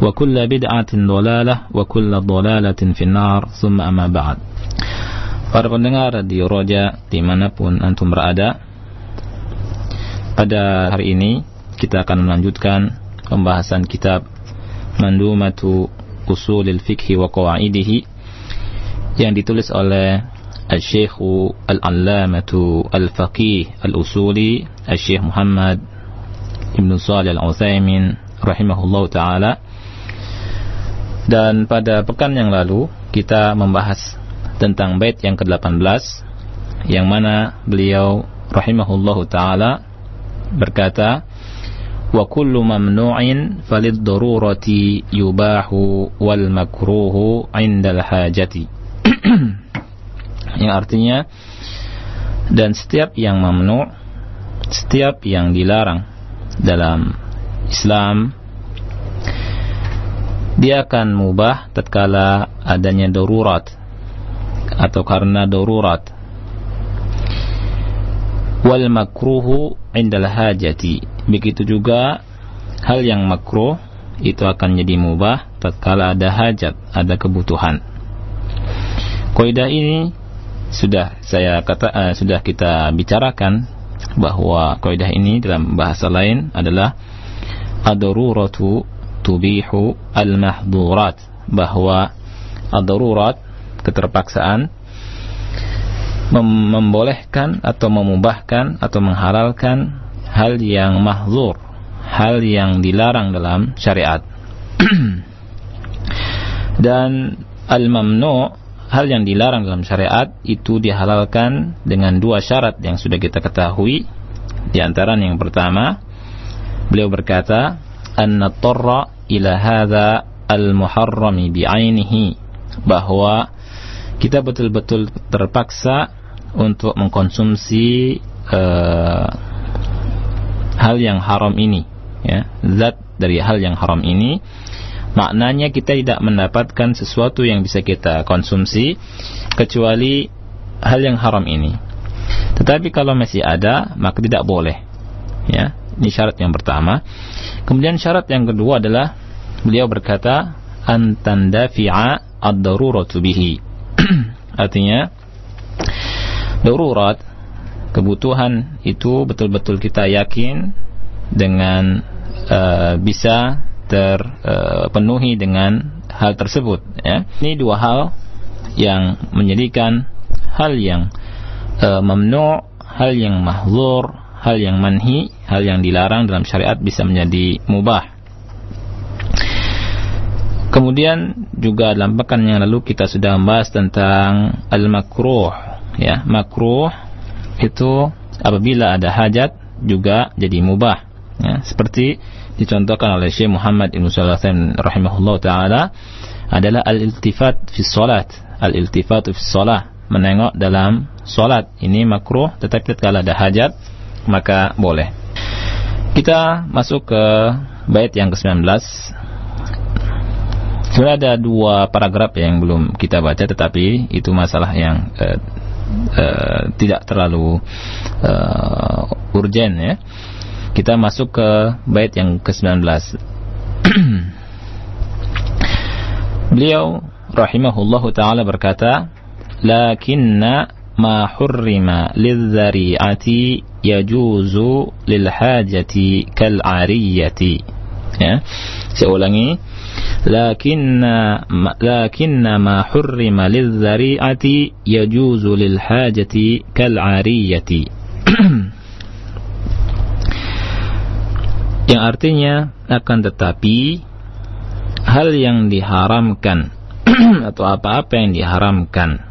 وكل بدعة ضلالة وكل ضلالة في النار ثم أما بعد Para pendengar Radio Roja dimanapun antum berada Pada hari ini kita akan melanjutkan pembahasan kitab Mandumatu Usulil Fikhi wa Qawaidihi yang ditulis oleh Al-Syekh Al-Allamatu Al-Faqih Al-Usuli Al-Syekh Muhammad Ibn Salih Al-Uthaymin rahimahullah ta'ala dan pada pekan yang lalu kita membahas tentang bait yang ke-18 yang mana beliau rahimahullahu taala berkata wa kullu mamnu'in falid darurati yubahu wal makruhu 'indal hajati. Yang artinya dan setiap yang mamnu setiap yang dilarang dalam Islam dia akan mubah tatkala adanya darurat atau karena darurat. Wal makruhu indal hajati. Begitu juga hal yang makruh itu akan jadi mubah tatkala ada hajat ada kebutuhan. Kaidah ini sudah saya kata uh, sudah kita bicarakan bahwa kaidah ini dalam bahasa lain adalah ad-daruratu tubihu al-mahdhurat bahwa ad-darurat keterpaksaan mem membolehkan atau memubahkan atau menghalalkan hal yang mahzur, hal yang dilarang dalam syariat. Dan al-mamnu, hal yang dilarang dalam syariat itu dihalalkan dengan dua syarat yang sudah kita ketahui. Di antara yang pertama, beliau berkata, "Anna tarra ila hadza al-muharrami bi'ainihi" bahwa kita betul-betul terpaksa untuk mengkonsumsi uh, hal yang haram ini ya. Zat dari hal yang haram ini. Maknanya kita tidak mendapatkan sesuatu yang bisa kita konsumsi kecuali hal yang haram ini. Tetapi kalau masih ada maka tidak boleh ya ini syarat yang pertama kemudian syarat yang kedua adalah beliau berkata antandafi'a ad-daruratu bihi Artinya darurat kebutuhan itu betul-betul kita yakin dengan uh, bisa terpenuhi uh, dengan hal tersebut ya. Ini dua hal yang menjadikan hal yang uh, mamnu, hal yang mahzur, hal yang manhi, hal yang dilarang dalam syariat bisa menjadi mubah. Kemudian juga dalam pekan yang lalu kita sudah membahas tentang al-makruh ya. Makruh itu apabila ada hajat juga jadi mubah ya. Seperti dicontohkan oleh Syekh Muhammad Ibn Salatin rahimahullah taala adalah al-iltifat fi salat. Al-iltifat fi salat menengok dalam salat. Ini makruh tetapi kalau ada hajat maka boleh. Kita masuk ke bait yang ke-19 Sebenarnya ada dua paragraf yang belum kita baca tetapi itu masalah yang eh, uh, tidak terlalu uh, urgen ya. Kita masuk ke bait yang ke-19. Beliau rahimahullahu taala berkata, "Lakinna ma hurrima lidzari'ati yajuzu lil hajati kal 'ariyati." Ya. Saya ulangi. Lakinna lakinna ma hurrima lidzari'ati yajuzu lil hajati kal 'ariyati. yang artinya akan tetapi hal yang diharamkan atau apa-apa yang diharamkan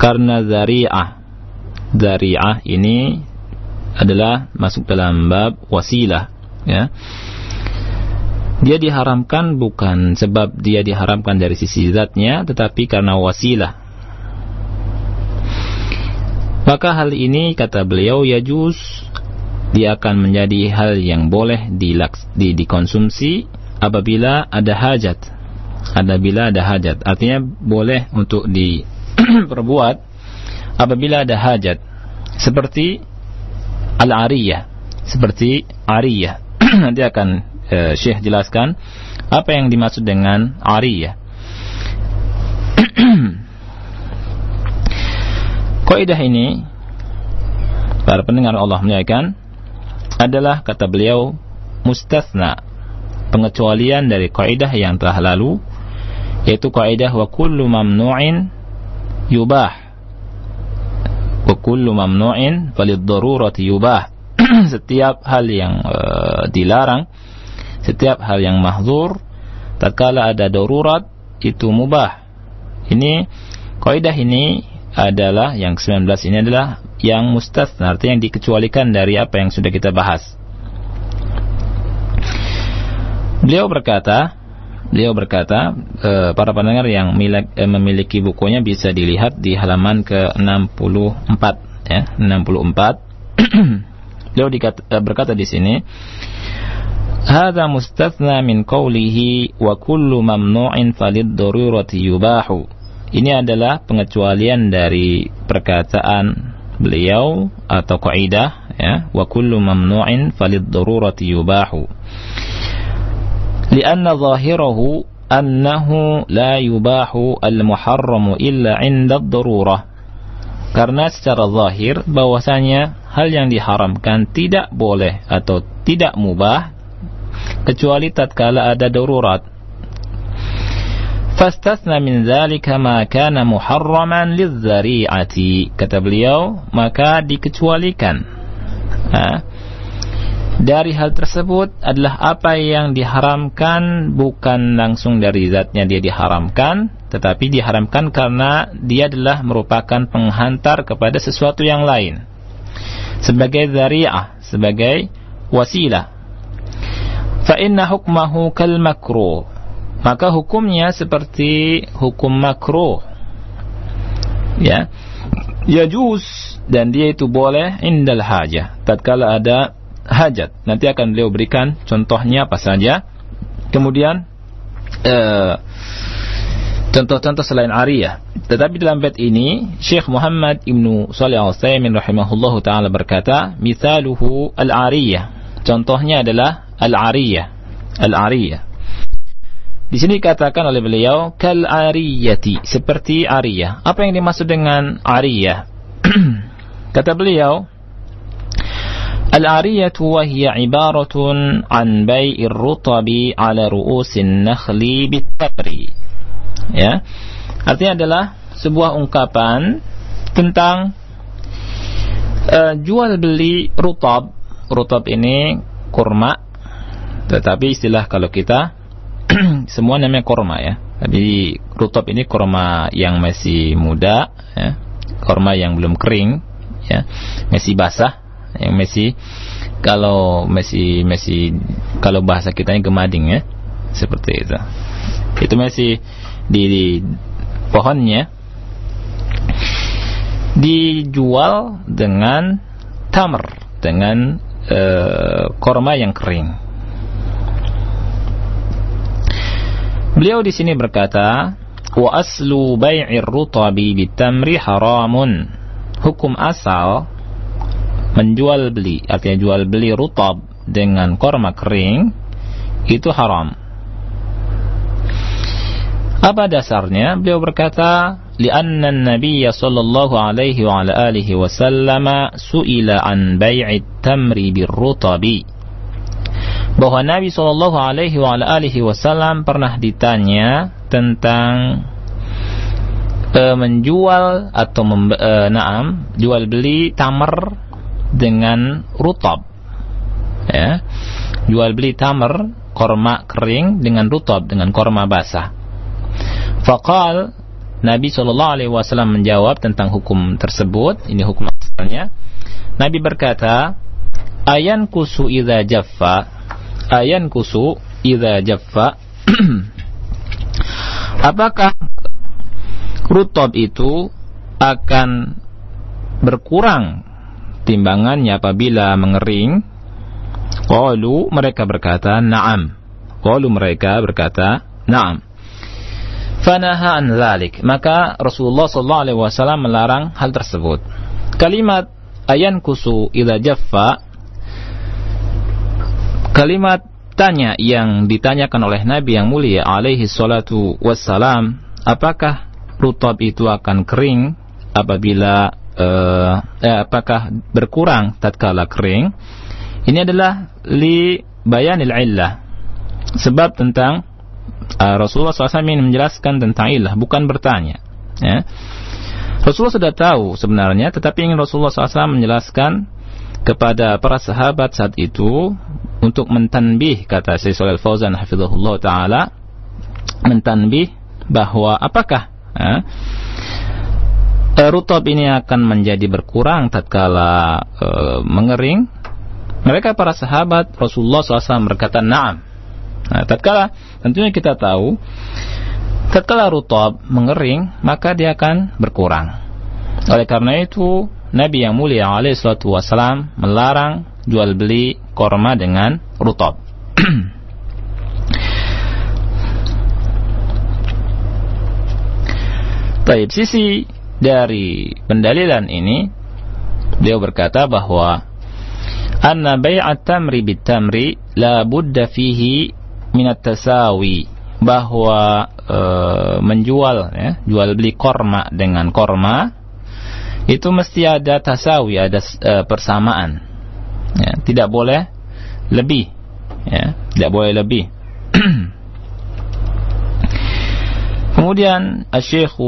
karena zari'ah zari'ah ini adalah masuk dalam bab wasilah ya. Dia diharamkan bukan sebab dia diharamkan dari sisi zatnya tetapi karena wasilah. Maka hal ini kata beliau ya juz dia akan menjadi hal yang boleh dilaks, di, dikonsumsi apabila ada hajat. Apabila ada hajat, artinya boleh untuk diperbuat apabila ada hajat. Seperti al-ariyah, seperti ariyah. Nanti akan uh, Syekh jelaskan apa yang dimaksud dengan ariyah. Kaidah ini para pendengar Allah muliakan adalah kata beliau mustasna pengecualian dari kaidah yang telah lalu yaitu kaidah wa kullu mamnu'in yubah wa kullu mamnu'in falid darurati yubah setiap hal yang uh, dilarang setiap hal yang mahzur tatkala ada darurat itu mubah ini kaidah ini adalah yang 19 ini adalah yang mustasna artinya yang dikecualikan dari apa yang sudah kita bahas. Beliau berkata, beliau berkata, e, para pendengar yang milik, e, memiliki bukunya bisa dilihat di halaman ke-64 ya, 64. beliau dikata, e, berkata di sini, "Hadza mustathna min qawlihi wa kullu mamnu'in falid darurati yubahu." Ini adalah pengecualian dari perkataan beliau atau kaidah ya wa kullu mamnu'in falid darurati yubahu zahirahu annahu la yubahu al muharram illa 'inda ad-darurah karena secara zahir bahwasanya hal yang diharamkan tidak boleh atau tidak mubah kecuali tatkala ada darurat Fastasna min zalika ma kana muharraman lizzari'ati. Kata beliau, maka dikecualikan. Ha? Dari hal tersebut adalah apa yang diharamkan bukan langsung dari zatnya dia diharamkan, tetapi diharamkan karena dia adalah merupakan penghantar kepada sesuatu yang lain. Sebagai zari'ah, sebagai wasilah. Fa inna hukmahu kal makruh maka hukumnya seperti hukum makruh ya ya juz dan dia itu boleh indal hajah tatkala ada hajat. Nanti akan beliau berikan contohnya apa saja. Kemudian uh, contoh-contoh selain ariyah. Tetapi dalam bait ini Syekh Muhammad Ibnu Shalih Al-Utsaimin rahimahullahu taala berkata misaluhu al-ariyah. Contohnya adalah al-ariyah. Al-ariyah. Di sini dikatakan oleh beliau kal ariyati seperti ariyah. Apa yang dimaksud dengan ariyah? Kata beliau Wa hiya ibaratun an bai'ir rutabi ala ru'usin nakhli bitabri. Ya. Artinya adalah sebuah ungkapan tentang uh, jual beli rutab. Rutab ini kurma. Tetapi istilah kalau kita semua namanya korma ya. Tapi rutop ini korma yang masih muda, ya. korma yang belum kering, ya, masih basah, yang masih kalau masih masih kalau bahasa kita ini gemading ya, seperti itu. Itu masih di, di pohonnya dijual dengan tamar, dengan uh, korma yang kering Beliau di sini berkata, wa aslu bai'ir rutabi bitamri haramun hukum asal menjual beli artinya jual beli rutab dengan korma kering itu haram apa dasarnya? Beliau berkata, "Li'anna an-nabiy sallallahu alaihi wa ala alihi wasallam su'ila an bai'i tamri birrutabi." Bahwa Nabi sallallahu alaihi wa alihi wasallam pernah ditanya tentang uh, menjual atau mem, uh, naam, jual beli tamar dengan rutab. Ya. Jual beli tamar korma kering dengan rutab dengan korma basah. Fakal Nabi Shallallahu Alaihi Wasallam menjawab tentang hukum tersebut. Ini hukum asalnya. Nabi berkata, ayan kusu ida jaffa, ayan kusu ida jaffa. Apakah rutob itu akan berkurang timbangannya apabila mengering? Qalu mereka berkata, "Na'am." Qalu mereka berkata, "Na'am." Fanaha an dhalik. Maka Rasulullah sallallahu alaihi wasallam melarang hal tersebut. Kalimat ayan kusu idza jaffa kalimat tanya yang ditanyakan oleh Nabi yang mulia alaihi salatu wassalam apakah rutab itu akan kering apabila eh, apakah berkurang tatkala kering ini adalah li bayanil illah sebab tentang uh, Rasulullah SAW ingin menjelaskan tentang ilah, bukan bertanya. Ya. Rasulullah sudah tahu sebenarnya, tetapi ingin Rasulullah SAW menjelaskan kepada para sahabat saat itu untuk mentanbih kata Syekh Shalal Fauzan hafizahullah taala mentanbih bahwa apakah ya, rutab ini akan menjadi berkurang tatkala e, mengering mereka para sahabat Rasulullah SAW berkata na'am Nah, tatkala tentunya kita tahu tatkala rutab mengering, maka dia akan berkurang. Oleh karena itu, Nabi yang mulia alaihi salatu wasalam melarang jual beli korma dengan rutab. Baik, sisi dari pendalilan ini beliau berkata bahwa anna bai'at tamri bit tamri la budda fihi minat tasawi bahwa e, menjual ya, jual beli korma dengan korma itu mesti ada tasawi, ada e, persamaan. Ya, tidak boleh lebih, ya, tidak boleh lebih. Kemudian Syekh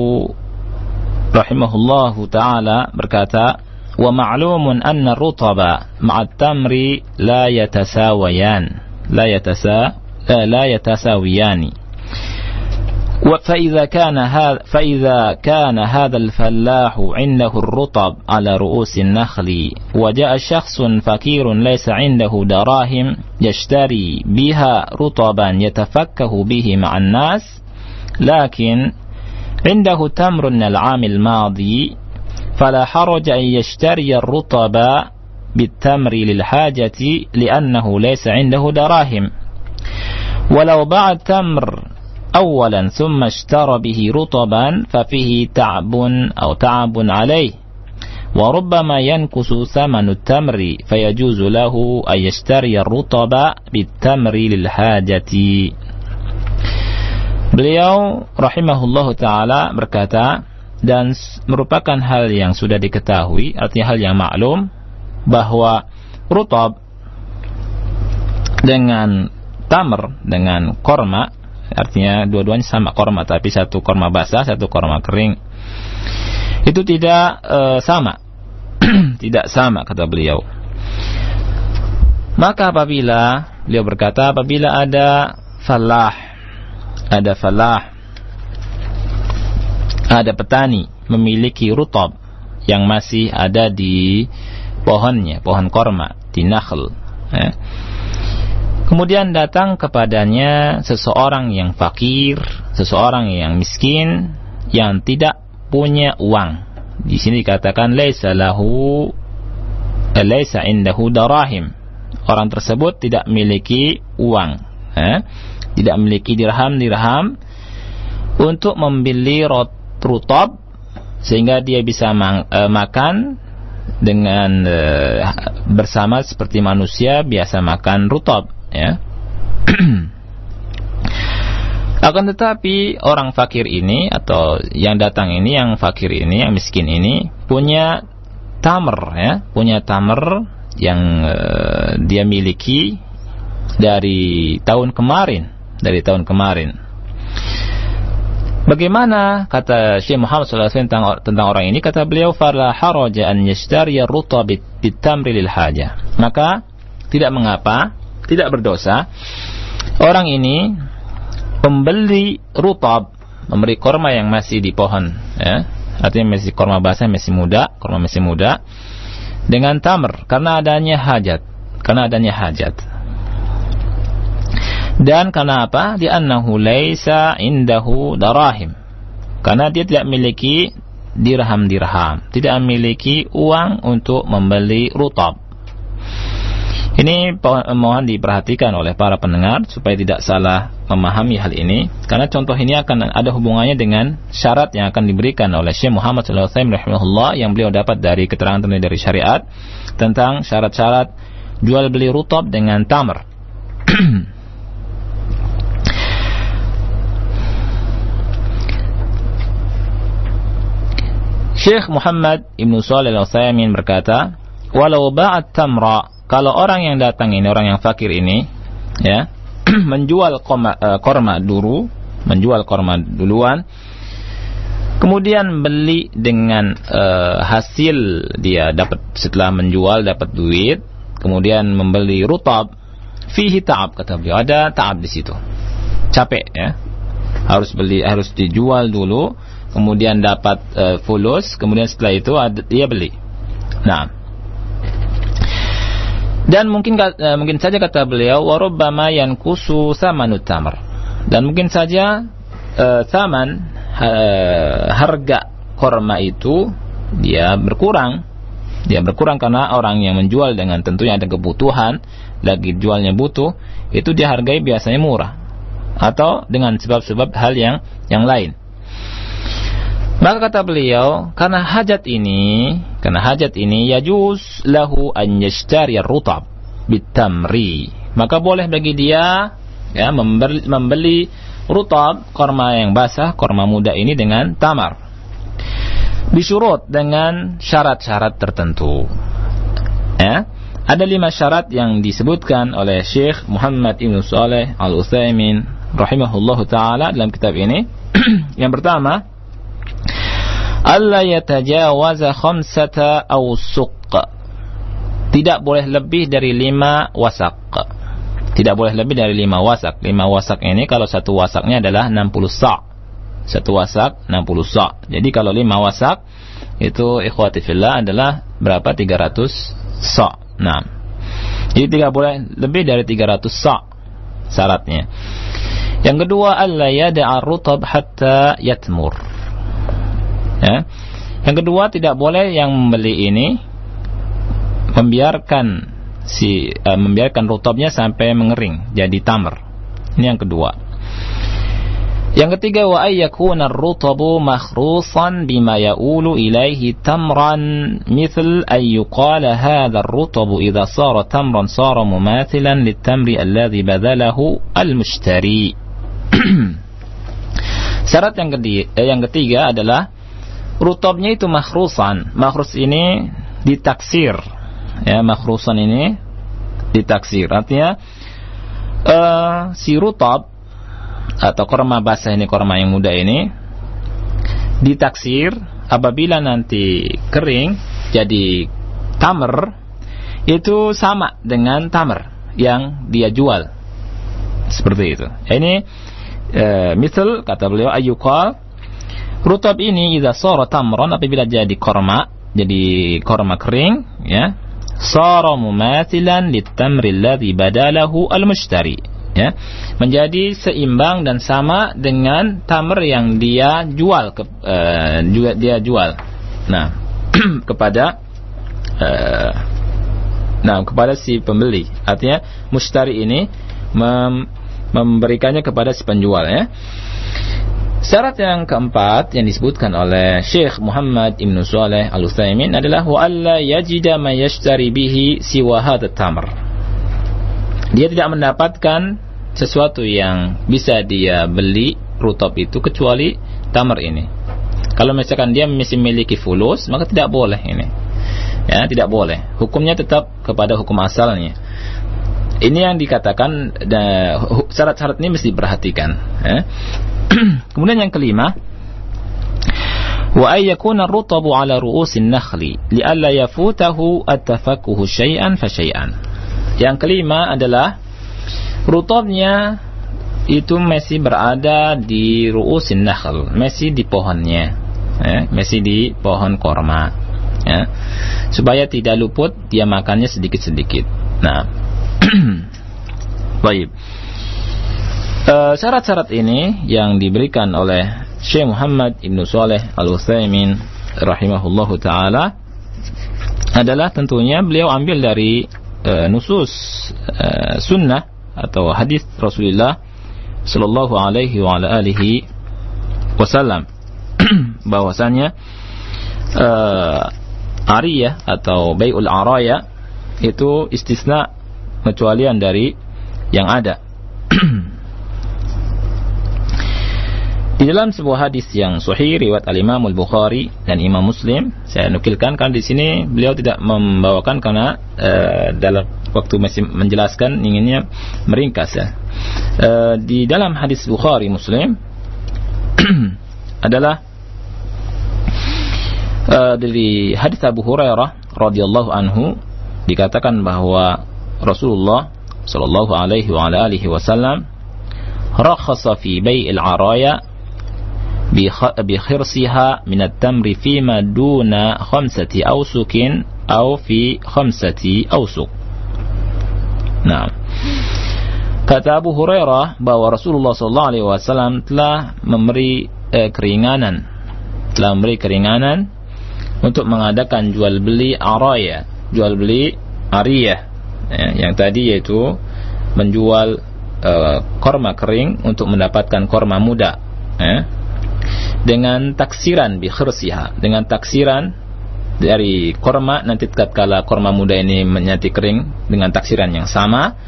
rahimahullahu taala berkata, "Wa ma'lumun anna rutaba ma'at tamri la yatasawayan." La yatasa لا يتساويان فإذا كان هذا فإذا كان هذا الفلاح عنده الرطب على رؤوس النخل وجاء شخص فقير ليس عنده دراهم يشتري بها رطبا يتفكه به مع الناس لكن عنده تمر العام الماضي فلا حرج أن يشتري الرطب بالتمر للحاجة لأنه ليس عنده دراهم. ولو باع التمر أولا ثم اشترى به رطبا ففيه تعب أو تعب عليه. وربما ينقص ثمن التمر فيجوز له أن يشتري الرطب بالتمر للحاجة. Beliau rahimahullah taala berkata dan merupakan hal yang sudah diketahui artinya hal yang maklum bahwa rutab dengan tamr dengan korma artinya dua-duanya sama korma tapi satu korma basah satu korma kering itu tidak e, sama. Tidak sama kata beliau. Maka apabila beliau berkata apabila ada falah ada falah ada petani memiliki rutab yang masih ada di pohonnya pohon korma di nakhl ya Kemudian datang kepadanya seseorang yang fakir, seseorang yang miskin, yang tidak punya uang. Di sini dikatakan laisa lahu eh, laisa indahu darahim. Orang tersebut tidak memiliki uang, eh? Tidak memiliki dirham-dirham untuk membeli rot rutab sehingga dia bisa ma uh, makan dengan uh, bersama seperti manusia biasa makan rutab ya. Akan tetapi orang fakir ini atau yang datang ini yang fakir ini yang miskin ini punya tamer ya punya tamer yang uh, dia miliki dari tahun kemarin dari tahun kemarin Bagaimana kata Syekh Muhammad SAW tentang, tentang orang ini? Kata beliau, "Fala haraja an yashtariya rutab bitamri lil haja." Maka tidak mengapa, tidak berdosa orang ini membeli rutab, memberi korma yang masih di pohon, ya. Artinya masih korma basah, masih muda, korma masih muda dengan tamr karena adanya hajat, karena adanya hajat. Dan karena apa? Di annahu laisa indahu darahim. Karena dia tidak memiliki dirham-dirham, tidak memiliki uang untuk membeli rutab. Ini mohon diperhatikan oleh para pendengar supaya tidak salah memahami hal ini karena contoh ini akan ada hubungannya dengan syarat yang akan diberikan oleh Syekh Muhammad sallallahu yang beliau dapat dari keterangan dari syariat tentang syarat-syarat jual beli rutab dengan tamar. Syekh Muhammad Ibn Salih Al-Utsaimin berkata, "Walau ba'at tamra, kalau orang yang datang ini, orang yang fakir ini, ya, menjual korma, uh, korma dulu, menjual korma duluan, kemudian beli dengan uh, hasil dia dapat setelah menjual dapat duit, kemudian membeli rutab, fihi ta'ab kata beliau, ada ta'ab di situ. Capek ya. Harus beli harus dijual dulu kemudian dapat uh, fulus, kemudian setelah itu ada, dia beli. Nah, dan mungkin uh, mungkin saja kata beliau warubbama yankusu samanut tamar. Dan mungkin saja uh, saman uh, harga korma itu dia berkurang. Dia berkurang karena orang yang menjual dengan tentunya ada kebutuhan, lagi jualnya butuh, itu dia hargai biasanya murah. Atau dengan sebab-sebab hal yang yang lain. Maka kata beliau, karena hajat ini, karena hajat ini yajuz lahu an yashtari rutab bitamri. Maka boleh bagi dia ya membeli, membeli rutab korma yang basah, korma muda ini dengan tamar. Bisyurut dengan syarat-syarat tertentu. Ya. Ada lima syarat yang disebutkan oleh Syekh Muhammad Ibn Saleh Al-Utsaimin rahimahullahu taala dalam kitab ini. yang pertama, alla yatajawaza khamsata awsuq tidak boleh lebih dari lima wasak tidak boleh lebih dari lima wasak lima wasak ini kalau satu wasaknya adalah 60 sa' satu wasak 60 sa' jadi kalau lima wasak itu ikhwati fillah adalah berapa? 300 sa' nah jadi tidak boleh lebih dari 300 sa' syaratnya. Yang kedua alla yada'a rutab hatta yatmur Ya. Yang kedua tidak boleh yang membeli ini membiarkan si uh, membiarkan rutubnya sampai mengering jadi tamar. Ini yang kedua. Yang ketiga wa ayyakuna ar-rutabu makhrusan bima ya'ulu ilaihi tamran mithl ay yuqala hadha ar-rutabu idza sara tamran sara mumathilan lit-tamri alladhi badalahu al-mushtari. Syarat yang ketiga, eh, yang ketiga adalah rutobnya itu makhrusan. Makhrus ini ditaksir. Ya, makhrusan ini ditaksir. Artinya uh, si rutob atau korma basah ini korma yang muda ini ditaksir apabila nanti kering jadi tamer itu sama dengan tamer yang dia jual seperti itu. Ini uh, misal kata beliau ayukal Rutab ini idza sara tamran apabila jadi korma, jadi korma kering, ya. Sara mumathilan litamri alladhi badalahu al-mushtari. Ya. Menjadi seimbang dan sama dengan tamr yang dia jual ke, uh, juga dia jual. Nah, kepada uh, Nah, kepada si pembeli. Artinya mushtari ini mem memberikannya kepada si penjual ya. Syarat yang keempat yang disebutkan oleh Syekh Muhammad Ibn Saleh Al-Utsaimin adalah wa alla yajida ma yashtari bihi siwa tamr. Dia tidak mendapatkan sesuatu yang bisa dia beli rutop itu kecuali tamar ini. Kalau misalkan dia masih memiliki fulus, maka tidak boleh ini. Ya, tidak boleh. Hukumnya tetap kepada hukum asalnya. Ini yang dikatakan syarat-syarat ini mesti diperhatikan. Ya. Kemudian yang kelima, wa ala. Yang kelima adalah rutabnya itu masih berada di ru'usin nakhl, masih di pohonnya. Ya, masih di pohon korma. Ya. Supaya tidak luput dia makannya sedikit-sedikit. Nah, Baik. Uh, syarat-syarat ini yang diberikan oleh Syekh Muhammad Ibn Saleh Al-Utsaimin rahimahullahu taala adalah tentunya beliau ambil dari uh, nusus uh, sunnah atau hadis Rasulullah sallallahu alaihi wa ala alihi wasallam bahwasanya ariyah atau bai'ul araya itu istisna kecualian dari yang ada. di dalam sebuah hadis yang sahih riwayat Al-Imam Al-Bukhari dan Imam Muslim, saya nukilkan kan di sini beliau tidak membawakan karena uh, dalam waktu masih menjelaskan inginnya meringkas ya. Uh, di dalam hadis Bukhari Muslim adalah uh, dari hadis Abu Hurairah radhiyallahu anhu dikatakan bahwa Rasulullah sallallahu alaihi wa alihi wasallam rakhasa fi bai'il araya khirsiha min at-tamri fima duna khamsati awsukin aw fi khamsati awsuk. Nah, kata Abu Hurairah bahwa Rasulullah sallallahu alaihi wasallam telah memberi eh, keringanan telah memberi keringanan untuk mengadakan jual beli araya, jual beli ariyah ya, yang tadi yaitu menjual uh, korma kering untuk mendapatkan korma muda ya, dengan taksiran bi khirsiha dengan taksiran dari korma nanti tatkala korma muda ini menyati kering dengan taksiran yang sama.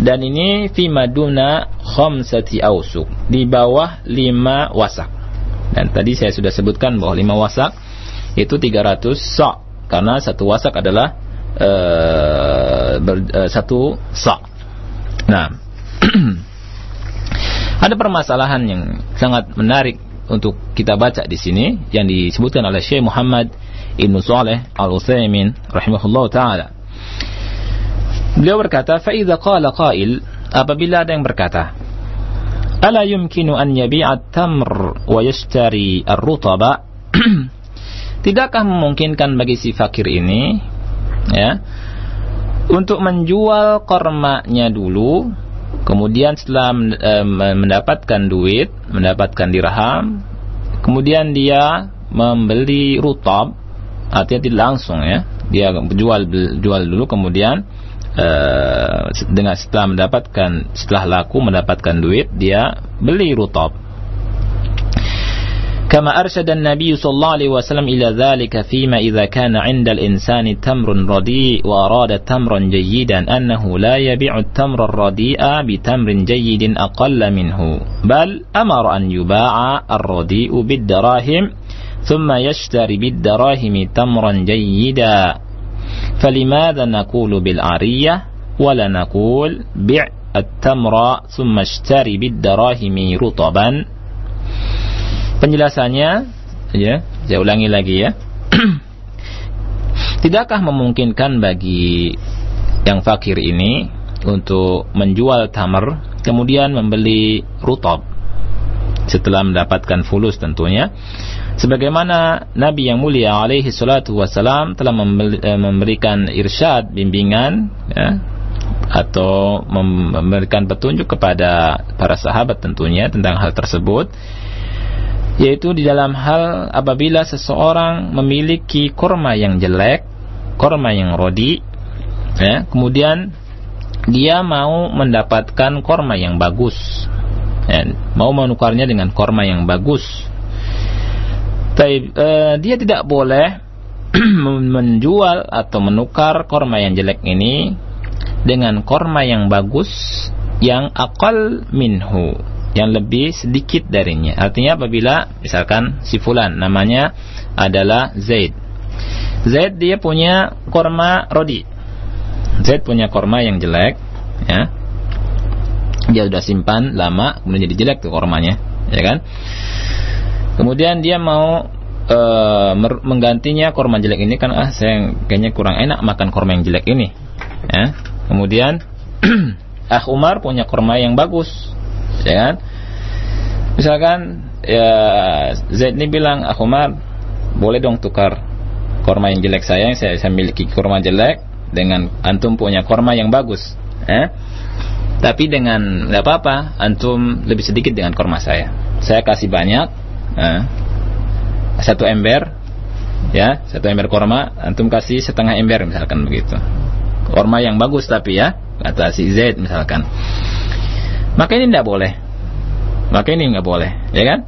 Dan ini fi maduna khamsati ausuk di bawah lima wasak. Dan tadi saya sudah sebutkan bahwa lima wasak itu 300 sok karena satu wasak adalah uh, ber, uh, satu sa. Nah, ada permasalahan yang sangat menarik untuk kita baca di sini yang disebutkan oleh Syekh Muhammad Ibn Saleh Al-Utsaimin rahimahullah taala. Beliau berkata, "Fa qala qail" apabila ada yang berkata, "Ala yumkinu an yabi'a tamr wa yashtari ar-rutaba?" Tidakkah memungkinkan bagi si fakir ini ya untuk menjual kormanya dulu kemudian setelah mendapatkan duit mendapatkan dirham kemudian dia membeli rutab artinya tidak langsung ya. Dia jual jual dulu kemudian uh, dengan setelah mendapatkan setelah laku mendapatkan duit dia beli rutab كما أرشد النبي صلى الله عليه وسلم إلى ذلك فيما إذا كان عند الإنسان تمر رديء وأراد تمرا جيدا أنه لا يبيع التمر الرديء بتمر جيد أقل منه بل أمر أن يباع الرديء بالدراهم ثم يشتري بالدراهم تمرا جيدا. فلماذا نقول بالعرية ولا نقول بيع التمر ثم اشتري بالدراهم رطبا؟ Penjelasannya, ya, saya ulangi lagi ya. Tidakkah memungkinkan bagi yang fakir ini untuk menjual tamar kemudian membeli rutab? Setelah mendapatkan fulus tentunya. Sebagaimana Nabi yang mulia alaihi salatu wasalam telah eh, memberikan irsyad bimbingan ya, atau memberikan petunjuk kepada para sahabat tentunya tentang hal tersebut yaitu di dalam hal apabila seseorang memiliki korma yang jelek, korma yang rodi, ya, kemudian dia mau mendapatkan korma yang bagus, Ya, mau menukarnya dengan korma yang bagus. Tapi uh, dia tidak boleh menjual atau menukar korma yang jelek ini dengan korma yang bagus yang akal minhu yang lebih sedikit darinya. Artinya apabila misalkan si fulan namanya adalah Zaid. Zaid dia punya korma rodi. Zaid punya korma yang jelek, ya. Dia sudah simpan lama, kemudian jadi jelek tuh kormanya, ya kan? Kemudian dia mau uh, menggantinya korma jelek ini kan ah saya kayaknya kurang enak makan korma yang jelek ini ya kemudian ah Umar punya korma yang bagus ya kan? Misalkan ya Zaid ini bilang ah Umar boleh dong tukar korma yang jelek saya saya, saya miliki korma jelek dengan antum punya korma yang bagus. Ya tapi dengan tidak apa-apa antum lebih sedikit dengan korma saya. Saya kasih banyak eh, satu ember ya satu ember korma antum kasih setengah ember misalkan begitu. Korma yang bagus tapi ya kata si Z misalkan maka ini tidak boleh. Maka ini nggak boleh ya kan?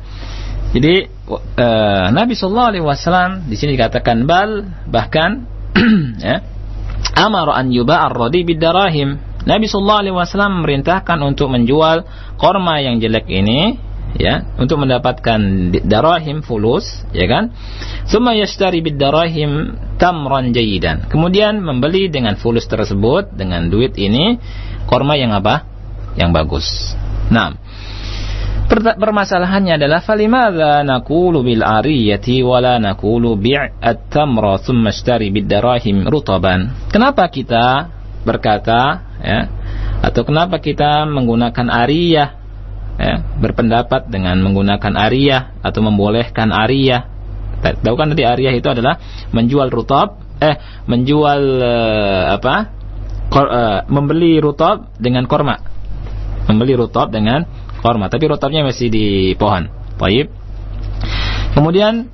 Jadi uh, Nabi Shallallahu Alaihi Wasallam di sini dikatakan bal bahkan ya amar an yuba ar-radi bidarahim Nabi Shallallahu Alaihi Wasallam memerintahkan untuk menjual korma yang jelek ini ya untuk mendapatkan darahim fulus ya kan? Summa yashtari bid darahim tamran jayidan kemudian membeli dengan fulus tersebut dengan duit ini korma yang apa yang bagus nah permasalahannya adalah falimadza naqulu bil ariyati wala naqulu bi'at tamra thumma ishtari bid darahim rutaban kenapa kita berkata ya atau kenapa kita menggunakan ariyah ya, berpendapat dengan menggunakan ariyah atau membolehkan ariyah. Tahu kan tadi ariyah itu adalah menjual rutab, eh menjual uh, apa? Kor, uh, membeli rutab dengan korma. Membeli rutab dengan korma, tapi rutabnya masih di pohon. Baik. Kemudian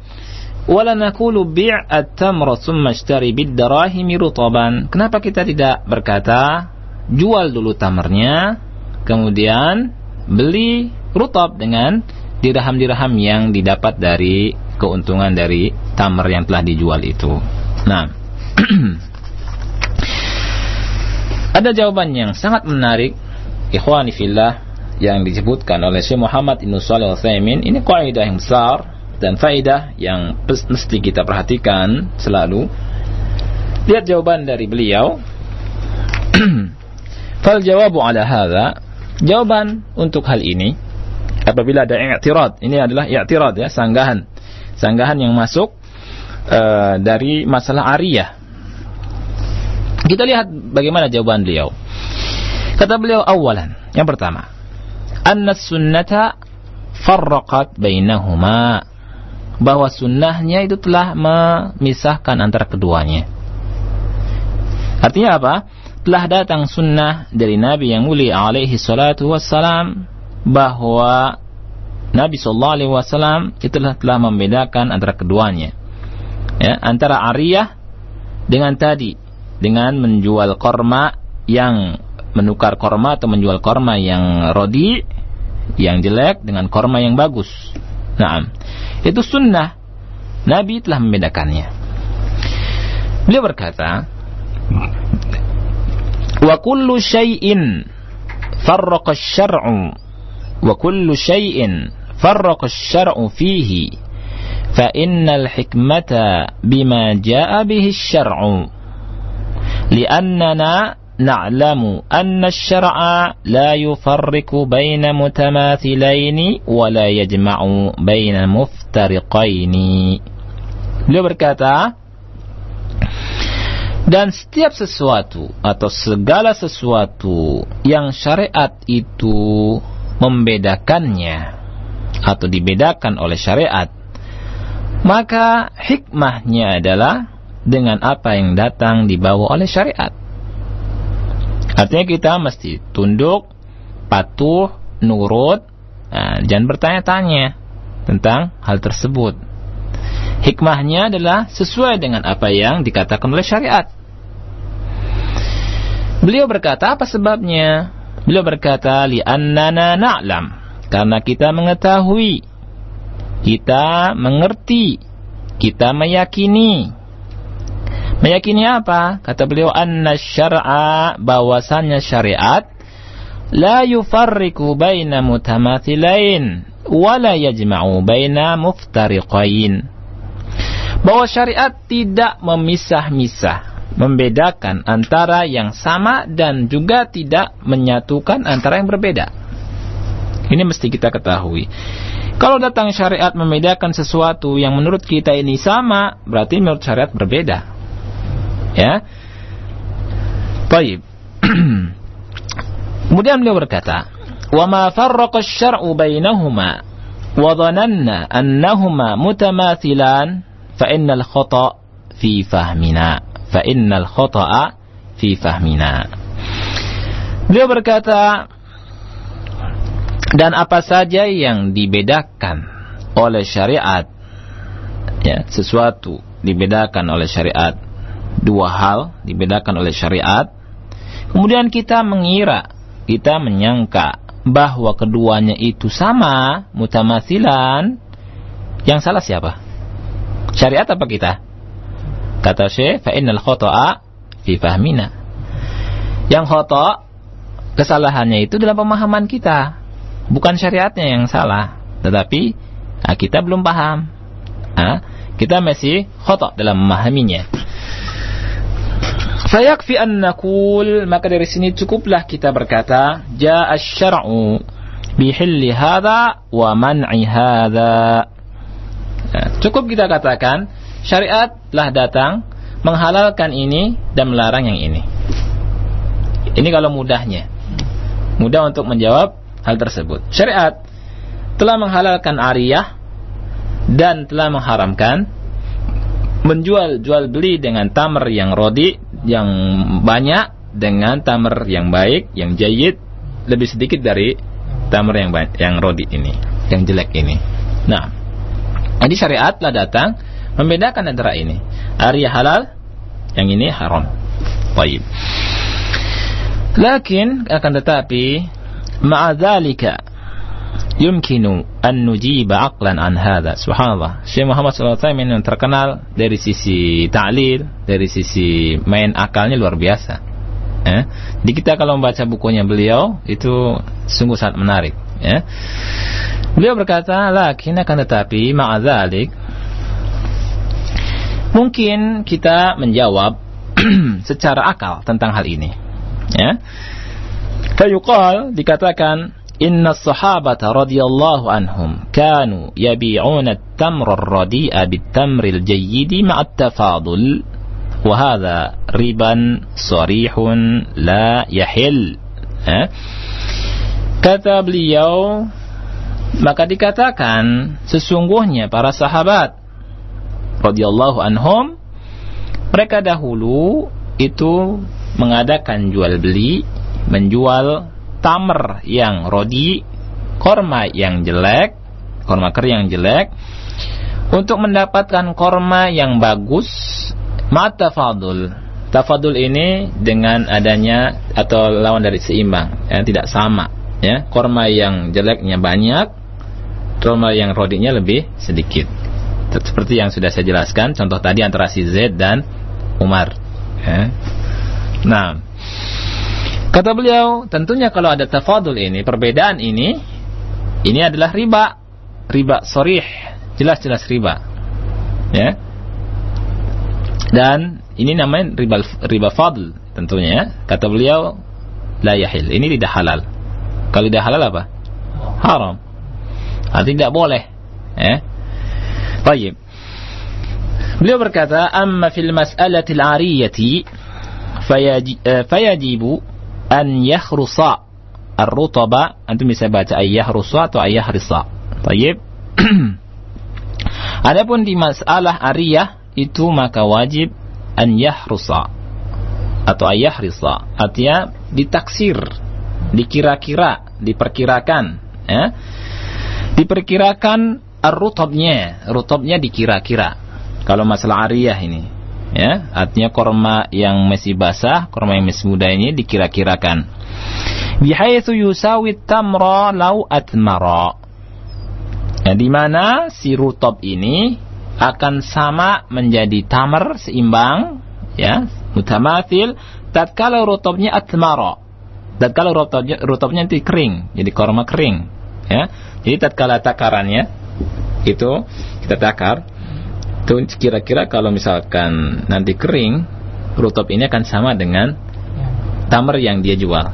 wala nakulu bi' at-tamra thumma ishtari bid-darahimi rutaban. Kenapa kita tidak berkata jual dulu tamarnya kemudian beli rutab dengan dirham-dirham yang didapat dari keuntungan dari tamar yang telah dijual itu. Nah, ada jawaban yang sangat menarik ikhwani fillah yang disebutkan oleh Syekh Muhammad Ibn Shalih Al-Utsaimin ini kaidah yang besar dan faedah yang mesti kita perhatikan selalu. Lihat jawaban dari beliau. Fal jawabu ala hadha Jawaban untuk hal ini apabila ada i'tirad, ini adalah i'tirad ya, sanggahan. Sanggahan yang masuk uh, dari masalah ariyah. Kita lihat bagaimana jawaban beliau. Kata beliau awalan, yang pertama, anna sunnata farraqat bainahuma bahwa sunnahnya itu telah memisahkan antara keduanya. Artinya apa? telah datang sunnah dari Nabi yang mulia alaihi salatu wassalam bahwa Nabi sallallahu alaihi wasallam itulah telah membedakan antara keduanya. Ya, antara ariyah dengan tadi dengan menjual korma yang menukar korma atau menjual korma yang rodi, yang jelek dengan korma yang bagus. Nah, itu sunnah. Nabi telah membedakannya. Beliau berkata, "Wa kullu syai'in farraqa syar'u wa kullu syai'in farraqa syar'u fihi fa innal hikmata bima jaa bihi syar'u li'annana نعلم أن الشرع لا يفرق بين متماثلين ولا يجمع بين مفترقين muftariqaini. Beliau berkata, dan setiap sesuatu atau segala sesuatu yang syariat itu membedakannya atau dibedakan oleh syariat maka hikmahnya adalah dengan apa yang datang dibawa oleh syariat Artinya kita mesti tunduk, patuh, nurut, nah, jangan bertanya-tanya tentang hal tersebut. Hikmahnya adalah sesuai dengan apa yang dikatakan oleh syariat. Beliau berkata, apa sebabnya? Beliau berkata, annana na'lam karena kita mengetahui, kita mengerti, kita meyakini. Meyakini apa? Kata beliau anna syar'a bahwasannya syariat la yufarriqu baina mutamathilain wa la yajma'u baina muftariqain. Bahwa syariat tidak memisah-misah, membedakan antara yang sama dan juga tidak menyatukan antara yang berbeda. Ini mesti kita ketahui. Kalau datang syariat membedakan sesuatu yang menurut kita ini sama, berarti menurut syariat berbeda. Ya. Baik. Kemudian beliau berkata, "Wa ma farraqa asy-syar'u bainahuma wa dhananna annahuma mutamathilan fa innal khata' fi fahmina." Fa innal khata'a fi fahmina. Beliau berkata, dan apa saja yang dibedakan oleh syariat ya sesuatu dibedakan oleh syariat dua hal dibedakan oleh syariat. Kemudian kita mengira, kita menyangka bahwa keduanya itu sama, mutamasilan. Yang salah siapa? Syariat apa kita? Kata Syekh, fa innal khata'a fi fahmina. Yang khata' kesalahannya itu dalam pemahaman kita. Bukan syariatnya yang salah, tetapi nah, kita belum paham. Nah, kita masih khata' dalam memahaminya. Fayakfi an nakul maka dari sini cukuplah kita berkata jaa asy-syar'u bihilli hadza wa man'i hadza. Nah, cukup kita katakan syariat telah datang menghalalkan ini dan melarang yang ini. Ini kalau mudahnya. Mudah untuk menjawab hal tersebut. Syariat telah menghalalkan ariyah dan telah mengharamkan menjual jual beli dengan tamar yang rodi yang banyak dengan tamar yang baik, yang jayid lebih sedikit dari tamar yang banyak, yang rodi ini, yang jelek ini. Nah, jadi syariat telah datang membedakan antara ini. Arya halal, yang ini haram. Baik. Lakin akan tetapi ma'adzalika yumkinu an nujiba aqlan an hadha. Subhanallah. Syekh Muhammad sallallahu alaihi wasallam terkenal dari sisi ta'lil, dari sisi main akalnya luar biasa. Eh? Di kita kalau membaca bukunya beliau itu sungguh sangat menarik, ya. Beliau berkata, "Lakin akan tetapi ma'adzalik mungkin kita menjawab secara akal tentang hal ini." Ya. Fayuqal dikatakan Inna Sahabat radhiyallahu anhum kanu yabi'una at-tamra ar-radi'a bit-tamril jayyidi ma'at tafadul wa hadha riban sarihun la yahil. Eh? Kata beliau, maka dikatakan sesungguhnya para sahabat radhiyallahu anhum mereka dahulu itu mengadakan jual beli, menjual tamr yang rodi, korma yang jelek, korma kering yang jelek, untuk mendapatkan korma yang bagus, mata fadul. Tafadul ini dengan adanya atau lawan dari seimbang, ya, tidak sama. Ya, korma yang jeleknya banyak, korma yang rodinya lebih sedikit. Seperti yang sudah saya jelaskan, contoh tadi antara si Z dan Umar. Ya. Nah, Kata beliau, tentunya kalau ada tafadul ini, perbedaan ini, ini adalah riba. Riba sorih, jelas-jelas riba. Ya. Dan ini namanya riba riba fadl tentunya ya. Kata beliau, la yahil. Ini tidak halal. Kalau tidak halal apa? Haram. Artinya tidak boleh. Ya. Baik. Beliau berkata, "Amma fil mas'alatil 'ariyati fayajibu an yakhrusa ar-rutaba. Antum bisa baca ay yahrusa atau ay yahrisa Baik. Adapun di masalah ariyah itu maka wajib an yahrusa atau ayahrisa artinya ditaksir dikira-kira diperkirakan ya. Diperkirakan ar-rutabnya. Rutabnya dikira-kira. Kalau masalah ariyah ini ya artinya korma yang masih basah korma yang masih muda ini dikira-kirakan. Bihaitsu yusawi tamra lau atmara. Ya, di mana si rutob ini akan sama menjadi tamar seimbang ya mutamatil tatkala rutobnya atmara. Tatkala rutobnya rutobnya nanti kering jadi korma kering ya. Jadi tatkala takarannya itu kita takar itu kira-kira kalau misalkan nanti kering rutob ini akan sama dengan tamar yang dia jual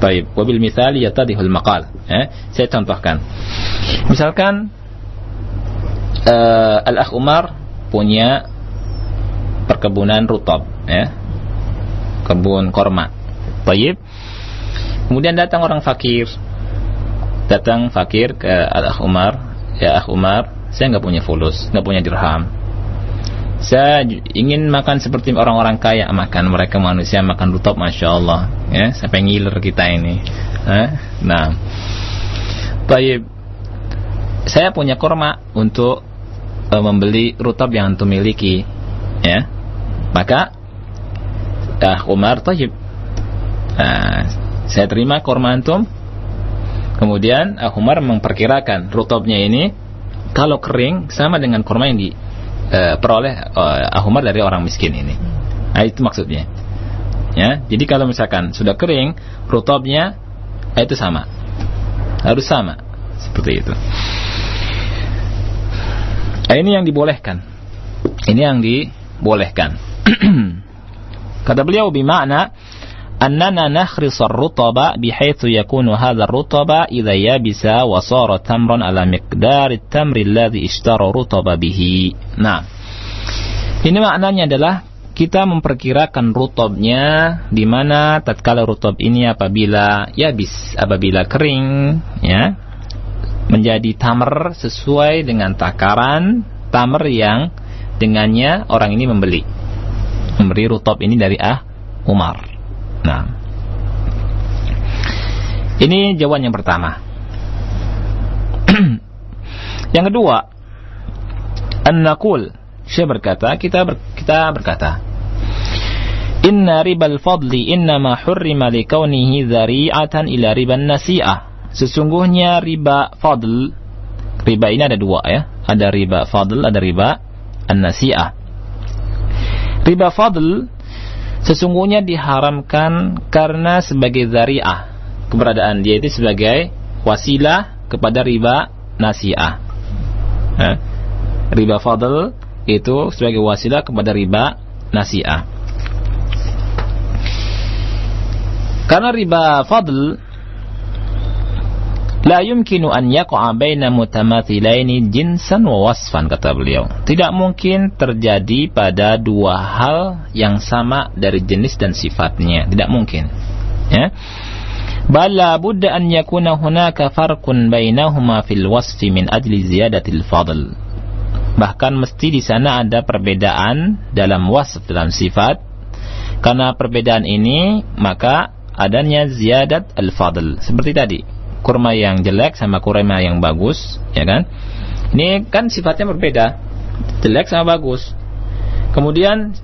Baik, wabil misal yatadihul maqal. Ya, saya contohkan. Misalkan uh, Al-Akh Umar punya perkebunan rutob, ya. Kebun korma. Baik. Kemudian datang orang fakir. Datang fakir ke Al-Akh Umar, ya Akh Umar, saya nggak punya fulus, nggak punya dirham. Saya ingin makan seperti orang-orang kaya makan mereka manusia makan rutop masya Allah. Ya sampai ngiler kita ini. Nah. Baik saya punya korma untuk uh, membeli rutop yang antum miliki. Ya. Maka ah Umar tajib nah, saya terima korma antum. Kemudian ah Umar memperkirakan rutopnya ini kalau kering sama dengan korma yang di uh, uh, ahumar dari orang miskin ini. Nah, itu maksudnya. Ya, jadi kalau misalkan sudah kering, rutobnya eh, itu sama. Harus sama. Seperti itu. Nah, ini yang dibolehkan. Ini yang dibolehkan. Kata beliau bimakna أننا نخرص الرطب بحيث يكون هذا الرطب إذا يبس وصار تمرا على مقدار التمر الذي اشترى رطب به nah ini maknanya adalah kita memperkirakan rutobnya di mana tatkala rutob ini apabila yabis apabila kering ya menjadi tamer sesuai dengan takaran tamer yang dengannya orang ini membeli memberi rutob ini dari ah Umar Nah. Ini jawaban yang pertama. yang kedua, an-naqul. Syekh berkata, kita ber, kita berkata, Inna ribal fadli innama hurrima likaunihi dhari'atan ila riban nasi'ah. Sesungguhnya riba fadl, riba ini ada dua ya. Ada riba fadl, ada riba an-nasi'ah. Riba fadl sesungguhnya diharamkan karena sebagai zari'ah. Keberadaan dia itu sebagai wasilah kepada riba nasi'ah. Riba fadl itu sebagai wasilah kepada riba nasi'ah. Karena riba fadl La yumkinu an yaqa'a baina mutamathilaini jinsan wa wasfan kata beliau. Tidak mungkin terjadi pada dua hal yang sama dari jenis dan sifatnya. Tidak mungkin. Ya. Bala budda an yakuna hunaka farqun bainahuma fil wasfi min ajli ziyadatil fadl. Bahkan mesti di sana ada perbedaan dalam wasf dalam sifat. Karena perbedaan ini maka adanya ziyadat al-fadl. Seperti tadi kurma yang jelek sama kurma yang bagus, ya kan? Ini kan sifatnya berbeda. Jelek sama bagus. Kemudian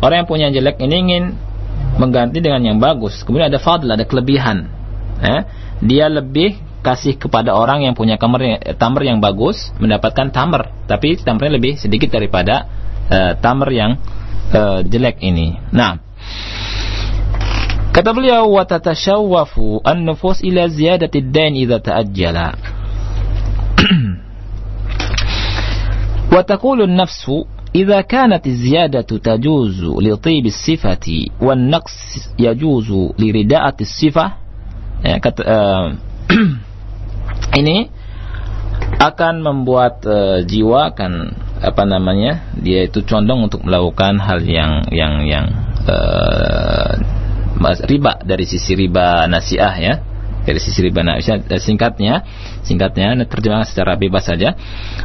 orang yang punya jelek ini ingin mengganti dengan yang bagus. Kemudian ada fadl, ada kelebihan. Eh? Dia lebih kasih kepada orang yang punya kamar tamar yang bagus mendapatkan tamar, tapi tamarnya lebih sedikit daripada uh, tamar yang uh, jelek ini. Nah, Kata beliau, wa tatashawwafu an-nufus ila ziyadati ad-dain idza ta'ajjala. wa taqulu an-nafsu إذا كانت الزيادة تجوز لطيب الصفة والنقص يجوز لرداءة الصفة ya, kata, uh, ini akan membuat uh, jiwa akan apa namanya dia itu condong untuk melakukan hal yang yang yang uh, riba dari sisi riba nasiah ya. Dari sisi riba nasiah singkatnya singkatnya terjemahkan secara bebas saja.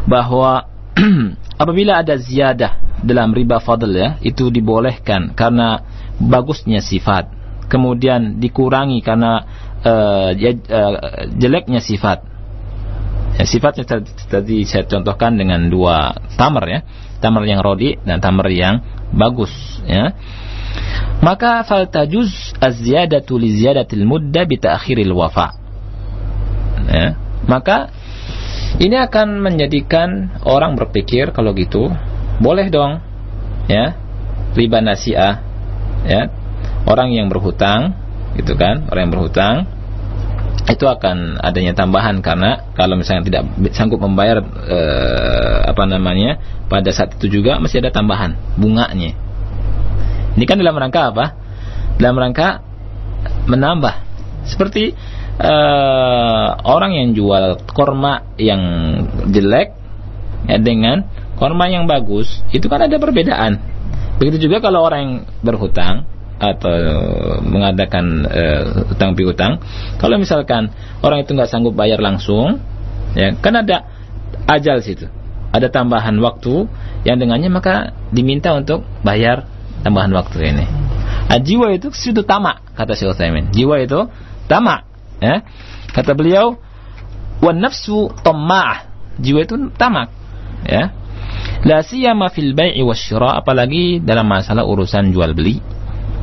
Bahwa apabila ada ziyadah dalam riba fadl ya itu dibolehkan karena bagusnya sifat. Kemudian dikurangi karena uh, jeleknya sifat. Ya, sifatnya tadi saya contohkan dengan dua tamar ya. Tamar yang rodi dan tamar yang bagus ya maka fal tajuz az-ziyadatu li ziyadatil mudda bi ta'khiril wafa. Ya, maka ini akan menjadikan orang berpikir kalau gitu boleh dong ya riba nasiah ya. Orang yang berhutang gitu kan orang yang berhutang itu akan adanya tambahan karena kalau misalnya tidak sanggup membayar eh, apa namanya pada saat itu juga masih ada tambahan bunganya ini kan dalam rangka apa? Dalam rangka menambah. Seperti uh, orang yang jual korma yang jelek ya, dengan korma yang bagus itu kan ada perbedaan. Begitu juga kalau orang yang berhutang atau mengadakan uh, utang piutang. Kalau misalkan orang itu nggak sanggup bayar langsung ya kan ada ajal situ. Ada tambahan waktu yang dengannya maka diminta untuk bayar tambahan waktu ini nah, jiwa itu sudah tamak kata Syekh Utsaimin jiwa itu tamak Ya. Kata beliau, "Wan nafsu tamma'ah." Jiwa itu tamak. Ya. La siyama fil bai'i wasyira apalagi dalam masalah urusan jual beli.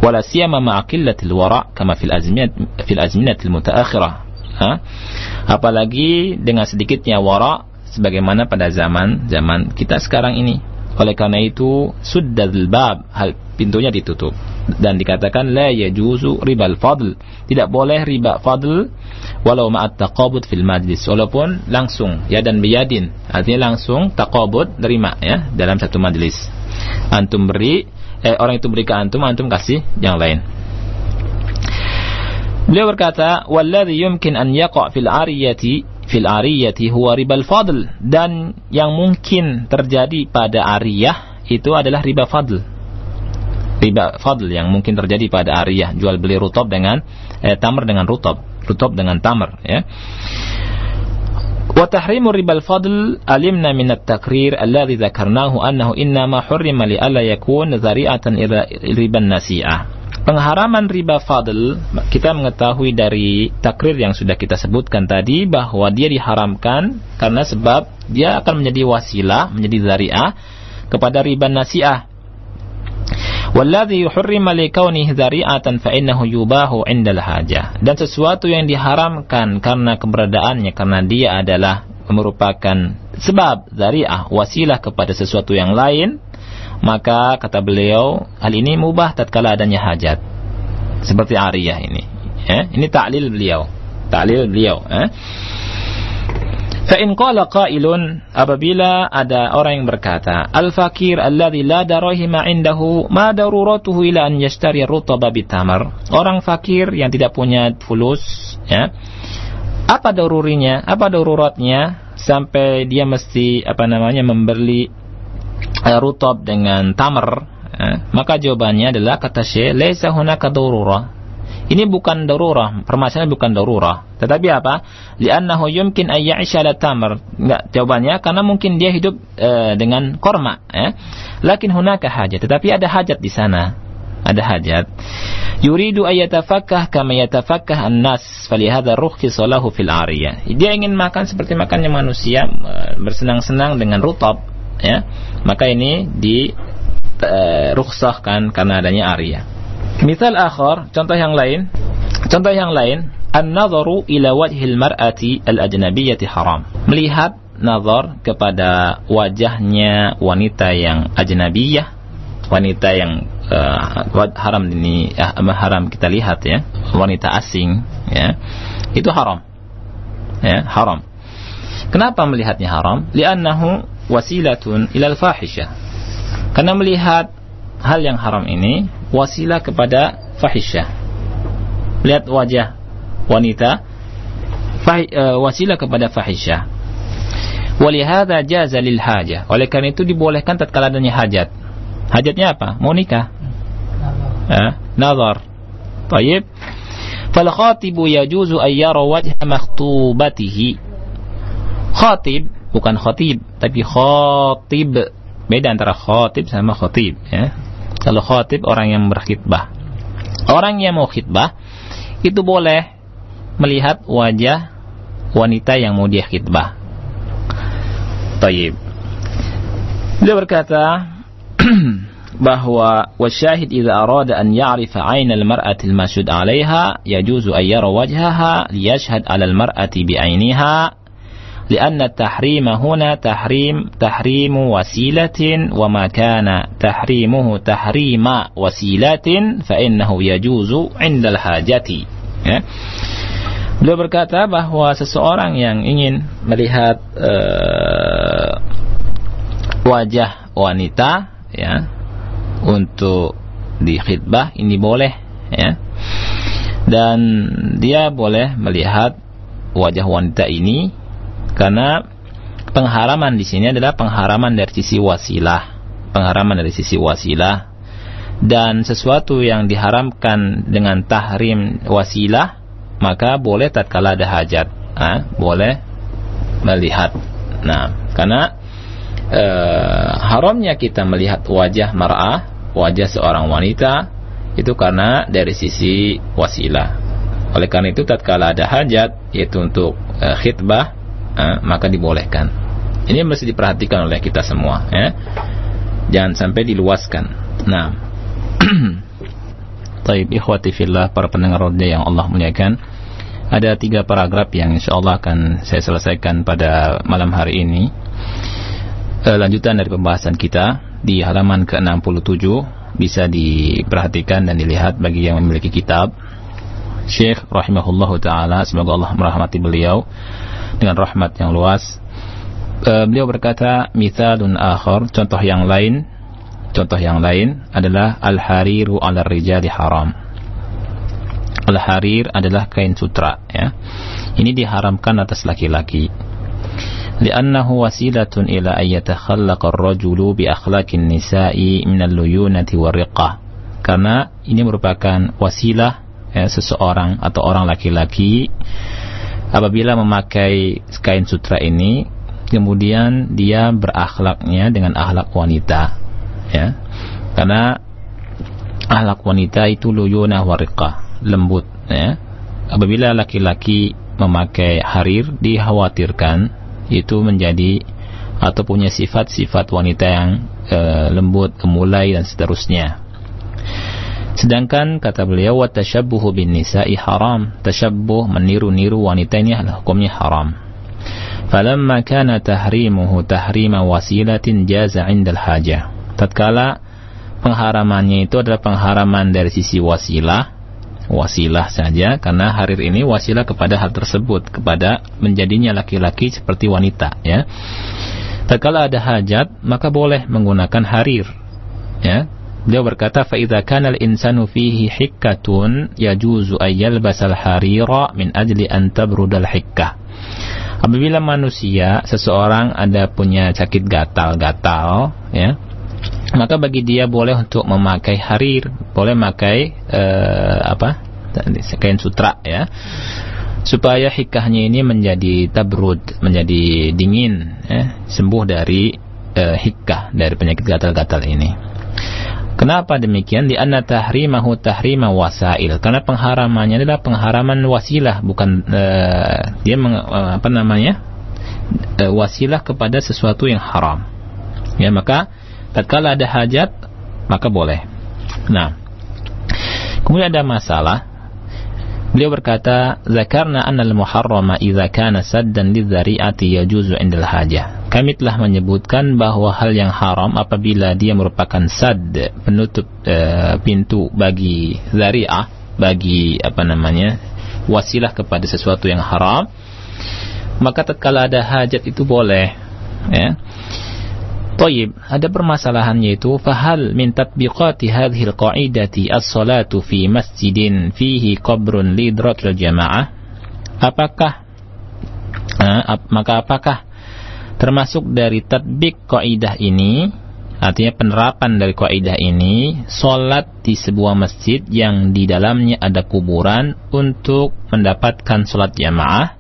Wala siyama ma'a wara' kama fil azminat fil azminatil mutaakhirah. Ha? Apalagi dengan sedikitnya wara sebagaimana pada zaman zaman kita sekarang ini. Oleh karena itu, suddadul bab, hal pintunya ditutup. Dan dikatakan la yajuzu ribal fadl. Tidak boleh riba fadl walau ma'at taqabud fil majlis. Walaupun langsung ya dan biyadin. Artinya langsung taqabud terima ya dalam satu majlis. Antum beri eh, orang itu beri ke antum antum kasih yang lain. Beliau berkata, "Walladhi yumkin an yaqa' fil ariyati fil ariyati huwa ribal fadl." Dan yang mungkin terjadi pada ariyah itu adalah riba fadl riba fadl yang mungkin terjadi pada ariyah jual beli rutob dengan eh, tamar dengan rutob rutob dengan tamar ya وتحريم ربا الفضل علمنا من التقرير الذي ذكرناه أنه إنما حرم لألا يكون ذريعة إلى ربا النسيئة Pengharaman riba fadl kita mengetahui dari takrir yang sudah kita sebutkan tadi bahwa dia diharamkan karena sebab dia akan menjadi wasilah, menjadi zari'ah kepada riba nasi'ah Walladhi yuhurrima likaunihi dzari'atan fa yubahu 'indal hajah. Dan sesuatu yang diharamkan karena keberadaannya karena dia adalah merupakan sebab dzari'ah wasilah kepada sesuatu yang lain, maka kata beliau hal ini mubah tatkala adanya hajat. Seperti ariyah ini. Ya, ini taklil beliau. Taklil beliau, eh. Fa'in qala qailun apabila ada orang yang berkata al-fakir alladhi la darahima indahu ma daruratuhu ila an yashtari rutaba bitamar orang fakir yang tidak punya fulus ya apa darurinya apa daruratnya sampai dia mesti apa namanya membeli rutab dengan tamar ya. maka jawabannya adalah kata Syekh laisa hunaka darurah ini bukan darurah, permasalahan bukan darurah. Tetapi apa? Li'annahu yumkin ay ya'isha la tamar. Enggak, jawabannya karena mungkin dia hidup e, dengan korma, ya. Lakin hunaka hajat, tetapi ada hajat di sana. Ada hajat. Yuridu ayatafakkah kama yatafakkah an-nas, falihada rukhisa lahu fil ariyah. Dia ingin makan seperti makannya manusia, bersenang-senang dengan rutab, ya. Maka ini di e, rukhsahkan karena adanya ariyah. Misal akhar, contoh yang lain, contoh yang lain, an-nadharu ila wajhil mar'ati al-ajnabiyyati haram. Melihat nazar kepada wajahnya wanita yang ajnabiyah, wanita yang uh, haram ini uh, haram kita lihat ya, wanita asing ya. Itu haram. Ya, haram. Kenapa melihatnya haram? Li'annahu wasilatun ilal fahisha. Karena melihat hal yang haram ini wasilah kepada fahisyah. Lihat wajah wanita fahi, uh, wasilah kepada fahisyah. Walihada jaza lil hajah. Oleh karena itu dibolehkan tatkala adanya hajat. Hajatnya apa? Mau nikah. Eh, nazar. Baik. Fal khatibu yajuzu an yara wajha makhtubatihi. Khatib bukan khatib tapi khatib. Beda antara khatib sama khatib ya. Kalau khotib orang yang berkhidbah. Orang yang mau khidbah itu boleh melihat wajah wanita yang mau dia khidbah. Taib. Dia berkata, bahwa wasyahid idza arada an ya'rifa 'aina al-mar'ati al-mashhud 'alayha yajuzu an yara wajhaha liyashhad 'ala al-mar'ati bi'ainiha لأن التحريم هنا تحريم تحريم وسيلة وما كان تحريمه تحريم وسيلة فإنه يجوز عند الحاجة ya. Beliau berkata bahwa seseorang yang ingin melihat uh, wajah wanita ya untuk di khidbah ini boleh ya dan dia boleh melihat wajah wanita ini karena pengharaman di sini adalah pengharaman dari sisi wasilah. Pengharaman dari sisi wasilah. Dan sesuatu yang diharamkan dengan tahrim wasilah maka boleh tatkala ada hajat. Nah, boleh melihat. Nah karena eh, haramnya kita melihat wajah mar'ah, wajah seorang wanita itu karena dari sisi wasilah. Oleh karena itu tatkala ada hajat yaitu untuk eh, khidbah eh, maka dibolehkan. Ini mesti diperhatikan oleh kita semua ya. Jangan sampai diluaskan. Nah. Taib ikhwati fillah para pendengar roda yang Allah muliakan. Ada tiga paragraf yang insya Allah akan saya selesaikan pada malam hari ini uh, lanjutan dari pembahasan kita di halaman ke-67 bisa diperhatikan dan dilihat bagi yang memiliki kitab Syekh rahimahullahu taala semoga Allah merahmati beliau dengan rahmat yang luas uh, beliau berkata mithalun akhar contoh yang lain contoh yang lain adalah al-hariru 'ala rijali haram al-harir adalah kain sutra ya ini diharamkan atas laki-laki لأنه وسيلة إلى أن يتخلق الرجل بأخلاق النساء من الليونة والرقة karena ini merupakan wasilah ya, seseorang atau orang laki-laki apabila memakai kain sutra ini kemudian dia berakhlaknya dengan akhlak wanita ya karena akhlak wanita itu luyuna wariqah lembut ya apabila laki-laki memakai harir dikhawatirkan itu menjadi atau punya sifat-sifat wanita yang e, lembut, gemulai dan seterusnya. Sedangkan kata beliau wa tashabbuhu bin nisa'i haram. Tashabbuh meniru-niru wanita ini hukumnya haram. Falamma kana tahrimuhu tahrima wasilatin jaza 'inda al-hajah. Tatkala pengharamannya itu adalah pengharaman dari sisi wasilah, wasilah saja karena harir ini wasilah kepada hal tersebut kepada menjadinya laki-laki seperti wanita ya tatkala ada hajat maka boleh menggunakan harir ya beliau berkata idza kana al-insanu fihi hikkatun yajuzu ay yalbasal harira min ajli an tabrudal hikkah apabila manusia seseorang ada punya sakit gatal-gatal ya maka bagi dia boleh untuk memakai harir, boleh memakai uh, apa? kain sutra ya. Supaya hikahnya ini menjadi tabrud, menjadi dingin ya, sembuh dari uh, hikah dari penyakit gatal-gatal ini. Kenapa demikian? Di anna tahrimahu tahrima wasail. Karena pengharamannya adalah pengharaman wasilah, bukan uh, dia meng, uh, apa namanya? Uh, wasilah kepada sesuatu yang haram. Ya, maka tatkala ada hajat maka boleh. Nah, kemudian ada masalah. Beliau berkata, "Zakarna anna al-muharrama idza kana saddan lidzari'ati yajuzu 'indal hajah." Kami telah menyebutkan bahwa hal yang haram apabila dia merupakan sad, penutup e, pintu bagi zari'ah, bagi apa namanya? wasilah kepada sesuatu yang haram, maka tatkala ada hajat itu boleh, ya. Tayyib, ada permasalahan yaitu fahal min tatbiqati hadhihi al-qa'idati as-salatu fi masjidin fihi qabrun lidratil jamaah? Apakah ap, maka apakah termasuk dari tatbik kaidah ini artinya penerapan dari kaidah ini salat di sebuah masjid yang di dalamnya ada kuburan untuk mendapatkan salat jamaah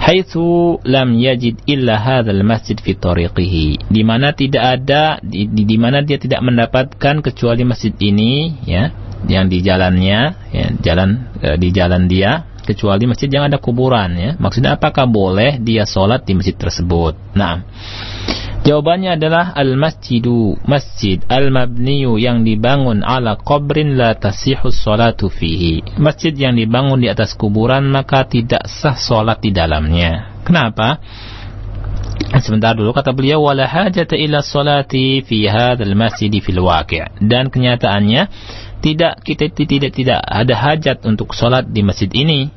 haitsu lam yajid illa hadzal masjid fi tariqihi. Di mana tidak ada di, di, di mana dia tidak mendapatkan kecuali masjid ini ya yang di jalannya ya jalan e, di jalan dia kecuali masjid yang ada kuburan ya maksudnya apakah boleh dia sholat di masjid tersebut nah Jawabannya adalah al-masjidu, masjid al-mabniyu yang dibangun ala qabrin la tasihus salatu fihi. Masjid yang dibangun di atas kuburan maka tidak sah salat di dalamnya. Kenapa? Sebentar dulu kata beliau wala hajata ila salati fi hadzal masjid fil waqi'. Dan kenyataannya tidak kita tidak tidak ada hajat untuk salat di masjid ini.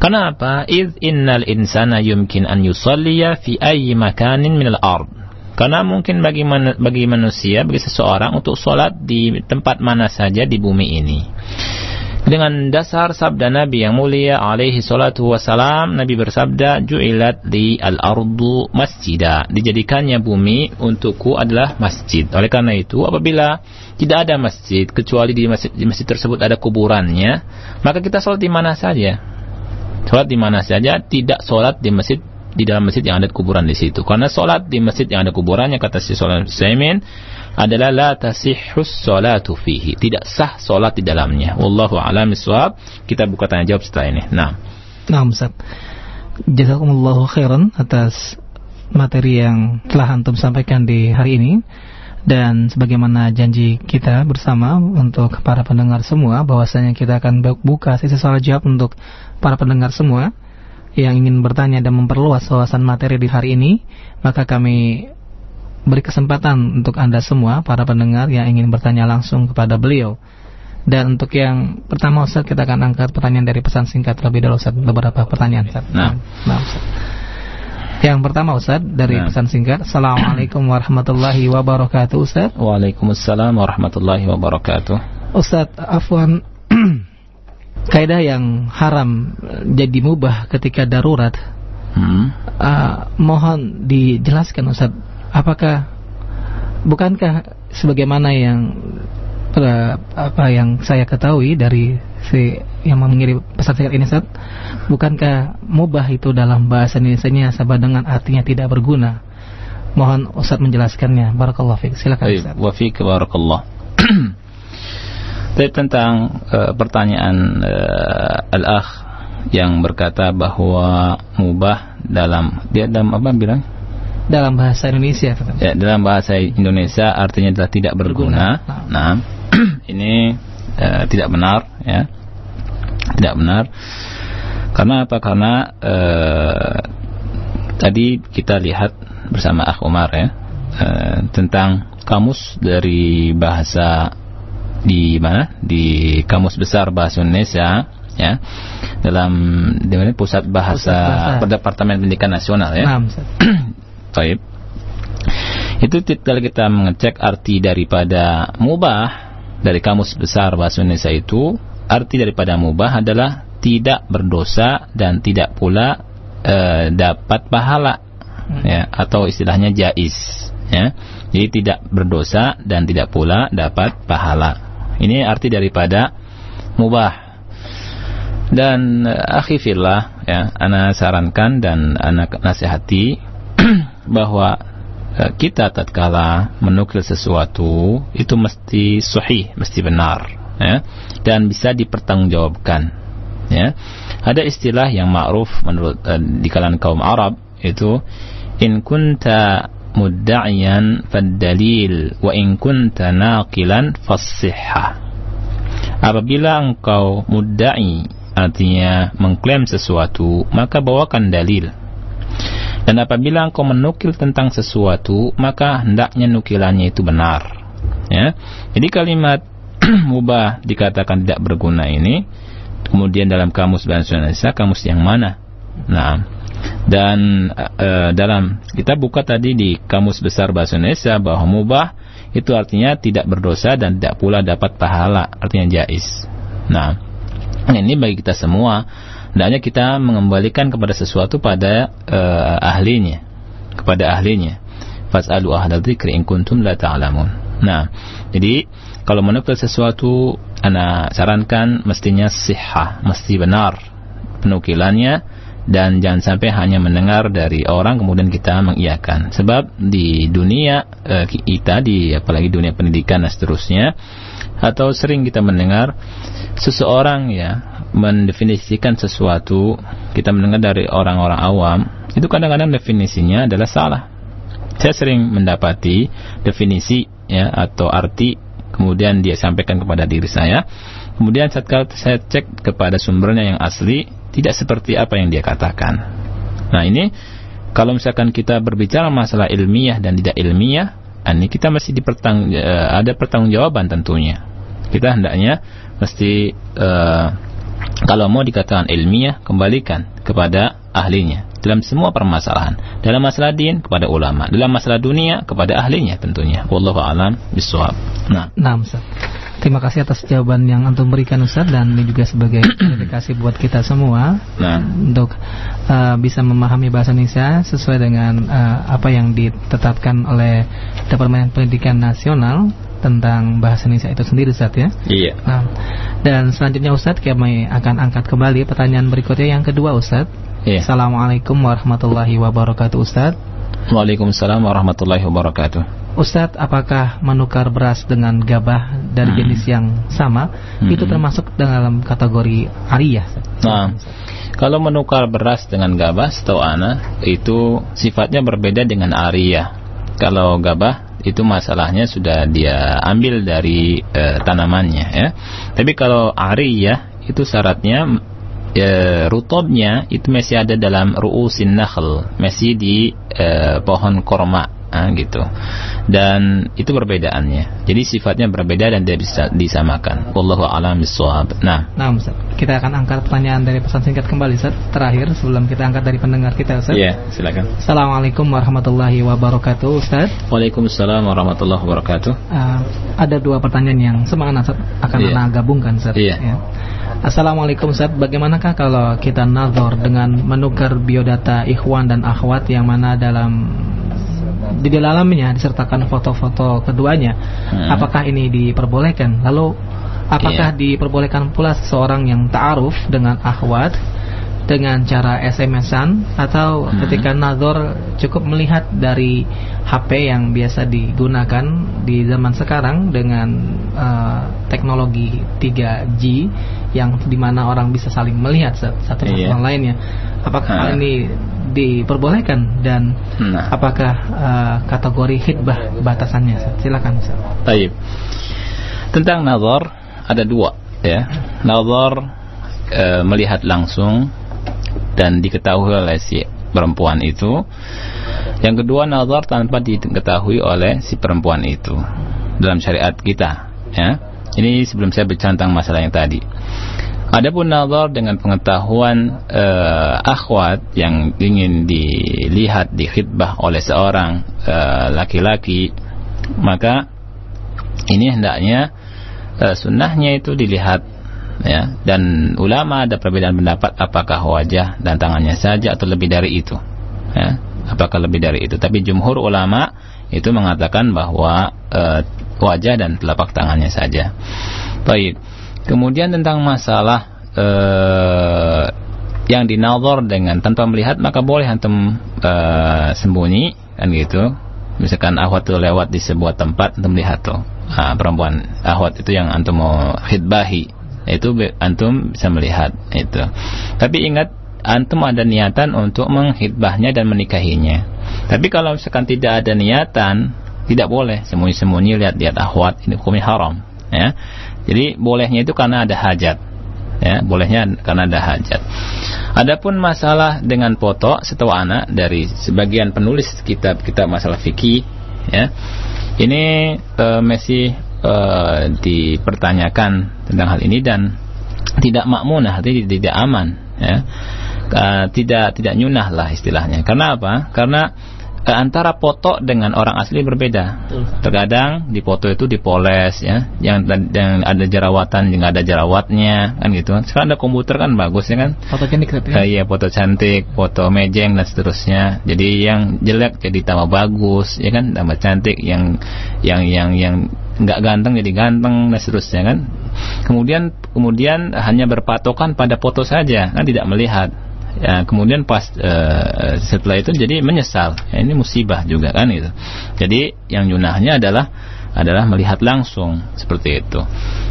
Kenapa? Iz innal insana yumkin an yusalliya fi ayyi makanin minal ard karena mungkin bagi man, bagi manusia, bagi seseorang untuk sholat di tempat mana saja di bumi ini. Dengan dasar sabda Nabi yang mulia alaihi salatu wassalam, Nabi bersabda, Ju'ilat di al-ardu masjidah. Dijadikannya bumi untukku adalah masjid. Oleh karena itu, apabila tidak ada masjid, kecuali di masjid, di masjid tersebut ada kuburannya, maka kita sholat di mana saja. Sholat di mana saja, tidak sholat di masjid di dalam masjid yang ada kuburan di situ. Karena solat di masjid yang ada kuburannya kata si Salat Saimin adalah la tasihhus salatu fihi. Tidak sah solat di dalamnya. Wallahu a'lam bishawab. Kita buka tanya jawab setelah ini. Nah. Nah, Ustaz. Jazakumullahu khairan atas materi yang telah antum sampaikan di hari ini dan sebagaimana janji kita bersama untuk para pendengar semua bahwasanya kita akan buka sesi soal jawab untuk para pendengar semua yang ingin bertanya dan memperluas wawasan materi di hari ini, maka kami beri kesempatan untuk Anda semua, para pendengar yang ingin bertanya langsung kepada beliau. Dan untuk yang pertama Ustaz, kita akan angkat pertanyaan dari pesan singkat terlebih dahulu Ustaz, beberapa pertanyaan Ustaz. Nah, nah Ustaz. Yang pertama Ustaz dari nah. pesan singkat Assalamualaikum warahmatullahi wabarakatuh Ustaz Waalaikumsalam warahmatullahi wabarakatuh Ustaz Afwan kaidah yang haram jadi mubah ketika darurat. Hmm. Uh, mohon dijelaskan Ustaz, apakah bukankah sebagaimana yang uh, apa yang saya ketahui dari si yang mengirim pesan singkat ini Ustaz, bukankah mubah itu dalam bahasa Indonesia sama dengan artinya tidak berguna? Mohon Ustaz menjelaskannya. Barakallahu fiik. Silakan Ustaz. Wa fiik barakallah. Tapi tentang uh, pertanyaan uh, al-akh yang berkata bahwa mubah dalam dia dalam apa bilang? Dalam bahasa Indonesia. Ya, dalam bahasa Indonesia artinya adalah tidak berguna. berguna. Nah, ini uh, tidak benar ya. Tidak benar. Karena apa? Karena uh, tadi kita lihat bersama Akh Umar ya uh, tentang kamus dari bahasa di mana? Di kamus besar bahasa Indonesia ya. Dalam di mana? Pusat bahasa, pusat Departemen Pendidikan Nasional ya. Baik. itu kalau kita mengecek arti daripada mubah dari kamus besar bahasa Indonesia itu arti daripada mubah adalah tidak berdosa dan tidak pula e, dapat pahala hmm. ya. Atau istilahnya jais ya. Jadi tidak berdosa dan tidak pula dapat pahala ini arti daripada mubah. Dan uh, akhi fillah ya, ana sarankan dan ana nasihati bahwa uh, kita tatkala menukil sesuatu itu mesti sahih, mesti benar ya dan bisa dipertanggungjawabkan ya. Ada istilah yang ma'ruf menurut uh, di kalangan kaum Arab itu in kunta mudda'iyan fad-dalil wa in kunta naqilan. Apabila engkau mudda'i artinya mengklaim sesuatu, maka bawakan dalil. Dan apabila engkau menukil tentang sesuatu, maka hendaknya nukilannya itu benar. Ya. Jadi kalimat mubah dikatakan tidak berguna ini, kemudian dalam kamus bahasa Indonesia, kamus yang mana? Nah, dan uh, dalam kita buka tadi di kamus besar bahasa Indonesia bahwa mubah itu artinya tidak berdosa dan tidak pula dapat pahala artinya jais nah ini bagi kita semua. Hendaknya kita mengembalikan kepada sesuatu pada uh, ahlinya kepada ahlinya. Fas'alu ahla dzikri in kuntum la ta'lamun. Nah jadi kalau menukil sesuatu ana sarankan mestinya sihah mesti benar penukilannya dan jangan sampai hanya mendengar dari orang kemudian kita mengiyakan sebab di dunia eh, kita di apalagi dunia pendidikan dan seterusnya atau sering kita mendengar seseorang ya mendefinisikan sesuatu kita mendengar dari orang-orang awam itu kadang-kadang definisinya adalah salah Saya sering mendapati definisi ya atau arti kemudian dia sampaikan kepada diri saya. Kemudian saat saya cek kepada sumbernya yang asli tidak seperti apa yang dia katakan. Nah, ini kalau misalkan kita berbicara masalah ilmiah dan tidak ilmiah, ini kita masih dipertang eh, ada pertanggungjawaban tentunya. Kita hendaknya mesti uh, kalau mau dikatakan ilmiah kembalikan kepada ahlinya dalam semua permasalahan. Dalam masalah din kepada ulama, dalam masalah dunia kepada ahlinya tentunya. Wallahu a'lam bishawab. Nah. Nah. Terima kasih atas jawaban yang antum berikan Ustaz dan ini juga sebagai dedikasi buat kita semua nah. untuk uh, bisa memahami bahasa Indonesia sesuai dengan uh, apa yang ditetapkan oleh Departemen Pendidikan Nasional tentang bahasa Indonesia itu sendiri Ustaz ya. Iya. Nah, dan selanjutnya Ustaz kami akan angkat kembali pertanyaan berikutnya yang kedua Ustaz. Iya. Assalamualaikum warahmatullahi wabarakatuh Ustaz. Waalaikumsalam warahmatullahi wabarakatuh. Ustadz, apakah menukar beras dengan gabah dari hmm. jenis yang sama hmm. itu termasuk dalam kategori ariyah? Nah, kalau menukar beras dengan gabah, setahu ana itu sifatnya berbeda dengan ariyah. Kalau gabah itu masalahnya sudah dia ambil dari e, tanamannya ya. Tapi kalau ariyah itu syaratnya e, rutobnya itu masih ada dalam ruusin nakhl, masih di e, pohon korma nah, gitu. Dan itu perbedaannya. Jadi sifatnya berbeda dan tidak bisa disamakan. Wallahu alam bisawab nah. Nah Ustaz. Kita akan angkat pertanyaan dari pesan singkat kembali Ustaz. Terakhir sebelum kita angkat dari pendengar kita Ustaz. Iya silakan. Assalamualaikum warahmatullahi wabarakatuh Ustaz. Waalaikumsalam warahmatullahi wabarakatuh. Uh, ada dua pertanyaan yang semangat Ustaz akan yeah. anak gabungkan Ustaz. Iya. Yeah. Assalamualaikum Ustaz, bagaimanakah kalau kita nazar dengan menukar biodata ikhwan dan akhwat yang mana dalam di dalamnya disertakan foto-foto keduanya. Hmm. Apakah ini diperbolehkan? Lalu apakah yeah. diperbolehkan pula seseorang yang ta'aruf dengan akhwat dengan cara SMS-an atau hmm. ketika nazar cukup melihat dari HP yang biasa digunakan di zaman sekarang dengan uh, teknologi 3G yang di mana orang bisa saling melihat satu sama yeah. lainnya. Apakah hal ini diperbolehkan dan nah. apakah uh, kategori hitbah batasannya? Silakan. Baik. Tentang nazar ada dua ya. Nazar uh, melihat langsung dan diketahui oleh si perempuan itu. Yang kedua nazar tanpa diketahui oleh si perempuan itu dalam syariat kita ya. Ini sebelum saya bicara tentang masalah yang tadi. Adapun nazar dengan pengetahuan uh, akhwat yang ingin dilihat di khidbah oleh seorang eh, laki-laki, uh, maka ini hendaknya uh, sunnahnya itu dilihat ya. Dan ulama ada perbedaan pendapat apakah wajah dan tangannya saja atau lebih dari itu ya. Apakah lebih dari itu? Tapi jumhur ulama itu mengatakan bahwa wajah dan telapak tangannya saja. Baik Kemudian tentang masalah uh, yang dinalor dengan tanpa melihat maka boleh antum uh, sembunyi kan gitu. Misalkan ahwat itu lewat di sebuah tempat antum lihat tuh uh, perempuan ahwat itu yang antum mau khidbahi itu antum bisa melihat itu. Tapi ingat antum ada niatan untuk menghidbahnya dan menikahinya. Tapi kalau misalkan tidak ada niatan, tidak boleh sembunyi-sembunyi lihat-lihat ahwat ini hukumnya haram ya. Jadi bolehnya itu karena ada hajat. Ya, bolehnya karena ada hajat. Adapun masalah dengan foto setahu anak dari sebagian penulis kitab-kitab masalah fikih ya. Ini uh, masih uh, dipertanyakan tentang hal ini dan tidak makmunah, artinya tidak aman ya. Uh, tidak tidak nyunah lah istilahnya. Karena apa? Karena antara foto dengan orang asli berbeda. Terkadang di foto itu dipoles ya, yang, yang ada jerawatan, yang ada jerawatnya kan gitu. Sekarang ada komputer kan bagus ya kan. Foto cantik ya. Eh, iya, foto cantik, foto mejeng dan seterusnya. Jadi yang jelek jadi tambah bagus ya kan, tambah cantik yang yang yang yang nggak ganteng jadi ganteng dan seterusnya kan. Kemudian kemudian hanya berpatokan pada foto saja kan tidak melihat ya, kemudian pas uh, setelah itu jadi menyesal ya, ini musibah juga kan itu jadi yang yunahnya adalah adalah melihat langsung seperti itu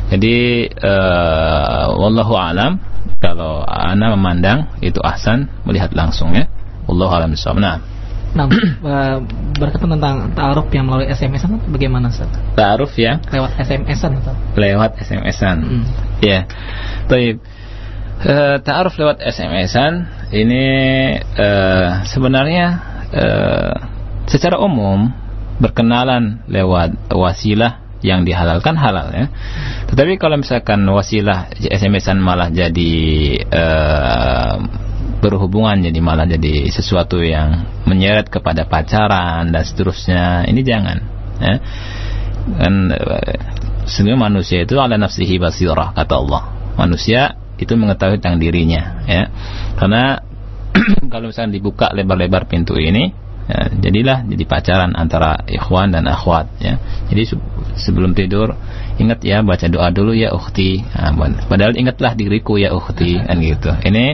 jadi uh, wallahu alam kalau ana memandang itu ahsan melihat langsung ya wallahu alam nah Nah, berkaitan tentang ta'aruf yang melalui SMS kan bagaimana Ustaz? Ta'aruf ya Lewat SMS-an Ustaz? lewat SMS-an. Hmm. Ya. Baik. Eh, ta'aruf lewat SMS-an ini eh, sebenarnya eh, secara umum berkenalan lewat wasilah yang dihalalkan halal ya. Tetapi kalau misalkan wasilah SMS-an malah jadi eh, berhubungan jadi malah jadi sesuatu yang menyeret kepada pacaran dan seterusnya, ini jangan ya. Dan sesungguhnya manusia itu ala nafsihi basirah kata Allah. Manusia itu mengetahui tentang dirinya ya. Karena kalau misalnya dibuka lebar-lebar pintu ini ya, jadilah jadi pacaran antara ikhwan dan akhwat ya. Jadi se- sebelum tidur ingat ya baca doa dulu ya ukhti. Nah, padahal ingatlah diriku ya ukhti kan gitu. Ini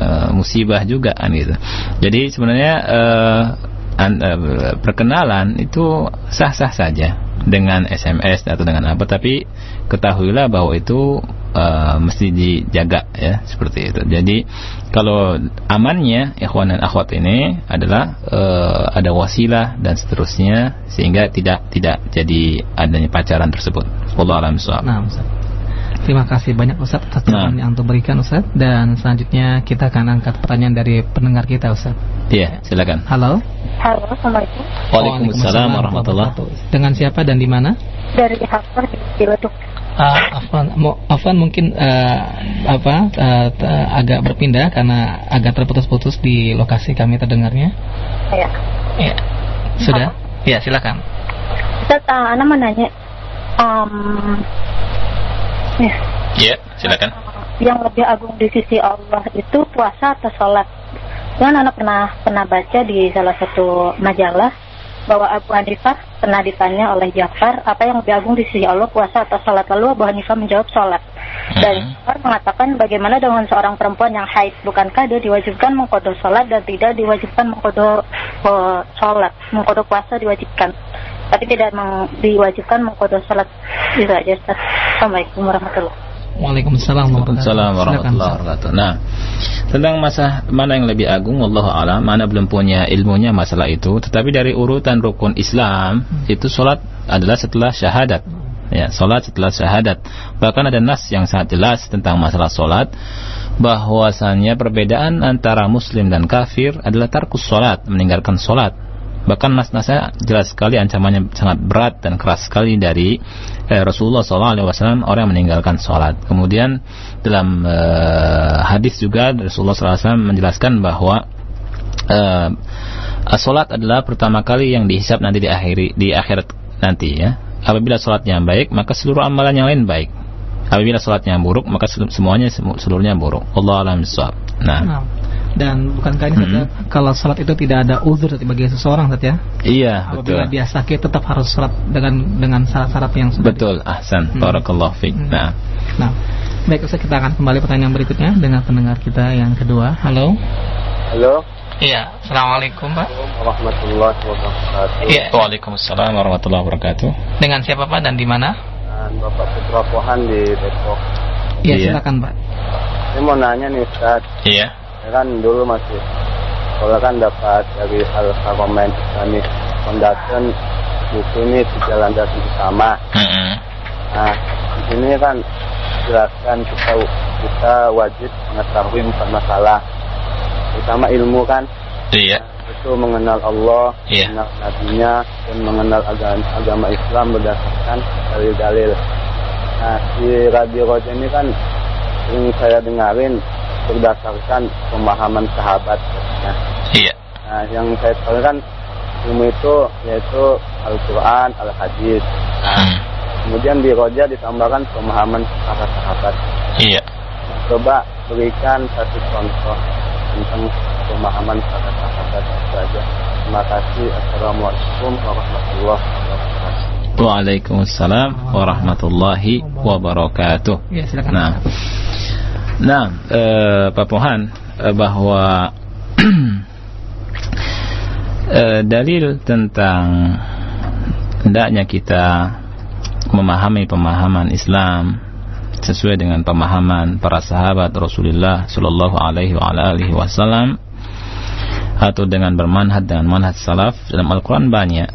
eh, musibah juga kan gitu. Jadi sebenarnya eh, an- eh, perkenalan itu sah-sah saja dengan SMS atau dengan apa tapi ketahuilah bahwa itu eh, mesti dijaga ya seperti itu. Jadi kalau amannya ikhwan dan akhwat ini adalah eh, ada wasilah dan seterusnya sehingga tidak tidak jadi adanya pacaran tersebut. Wallahu a'lam. Nah. Terima kasih banyak Ustaz atas Nah. jawaban yang untuk berikan Ustaz dan selanjutnya kita akan angkat pertanyaan dari pendengar kita Ustaz. Iya, silakan. Halo. Halo, Assalamualaikum. Waalaikumsalam warahmatullahi Dengan siapa dan di mana? Dari Hafsah di Ciledug. Ah, Afwan, mo, Afwan mungkin eh, apa eh, t- agak berpindah karena agak terputus-putus di lokasi kami terdengarnya. Ya. Iya. Sudah? Ya, silakan. Ustaz, uh, Ana mau nanya. Um, ya, Iya, silakan. yang lebih agung di sisi Allah itu puasa atau sholat? Kan anak pernah pernah baca di salah satu majalah bahwa Abu Hanifah pernah ditanya oleh Ja'far apa yang lebih agung di sisi Allah puasa atau sholat? Lalu Abu Hanifah menjawab sholat. Dan Ja'far mengatakan bagaimana dengan seorang perempuan yang haid? Bukankah dia diwajibkan mengkodok sholat dan tidak diwajibkan mengkodok eh, sholat? Mengkodok puasa diwajibkan tapi tidak meng- diwajibkan mengkodok sholat itu aja Ustaz Assalamualaikum warahmatullahi Waalaikumsalam warahmatullahi Waalaikumsalam wabarakatuh. warahmatullahi Silakan, wabarakatuh. Nah, tentang masalah mana yang lebih agung, Allah alam, mana belum punya ilmunya masalah itu. Tetapi dari urutan rukun Islam itu sholat adalah setelah syahadat. Ya, sholat setelah syahadat. Bahkan ada nas yang sangat jelas tentang masalah sholat bahwasannya perbedaan antara Muslim dan kafir adalah tarkus sholat, meninggalkan sholat. Bahkan nas-nasnya jelas sekali ancamannya sangat berat dan keras sekali dari eh, Rasulullah SAW orang yang meninggalkan sholat. Kemudian dalam eh, hadis juga Rasulullah SAW menjelaskan bahwa eh, sholat adalah pertama kali yang dihisap nanti di akhiri di akhirat nanti ya. Apabila sholatnya baik maka seluruh amalan yang lain baik. Apabila sholatnya buruk maka semuanya semu- seluruhnya buruk. Allah alam. Nah, Nah, dan bukankah ini ya, kalau salat itu tidak ada uzur bagi seseorang Ustaz ya? iya betul. Apabila dia sakit tetap harus salat dengan dengan syarat-syarat yang sudah Betul, ahsan. Hmm. Barakallahu fiik. Hmm. Nah, Nah, baik Ustaz kita akan kembali pertanyaan berikutnya dengan pendengar kita yang kedua. Halo. Halo, Iya, Assalamualaikum Pak. warahmatullahi wabarakatuh. Iya, Waalaikumsalam warahmatullahi wabarakatuh. dengan siapa Pak dan di mana? Dan Bapak Putra Pohan di Depok. Iya, Iya. silakan Pak. Saya mau nanya nih Ustaz, Iya. Kan dulu masih sekolah kan dapat dari Al Karomen Islamic Foundation buku ini tiga landasan utama. Mm-mm. Nah, di sini kan jelaskan kita kita wajib mengetahui empat masalah, utama ilmu kan, Iya. itu mengenal Allah, Iya. mengenal nabinya, dan mengenal agama, agama Islam berdasarkan dalil-dalil. Nah, di Radio Roja ini kan yang saya dengarin berdasarkan pemahaman sahabat. Nah, Iya. nah yang saya tahu kan ilmu itu yaitu Al-Quran, Al-Hadis. Hmm. Kemudian di Roja ditambahkan pemahaman para sahabat. Iya. Nah, coba berikan satu contoh tentang pemahaman para sahabat itu aja. Terima kasih. Assalamualaikum warahmatullahi wabarakatuh. Waalaikumsalam warahmatullahi wabarakatuh. Iya, silakan. Nah, nah, eh, Pak Pohan, eh, bahwa eh, dalil tentang hendaknya kita memahami pemahaman Islam sesuai dengan pemahaman para sahabat Rasulullah Shallallahu Alaihi Wasallam atau dengan bermanhaj dengan manhaj salaf dalam Al-Qur'an banyak.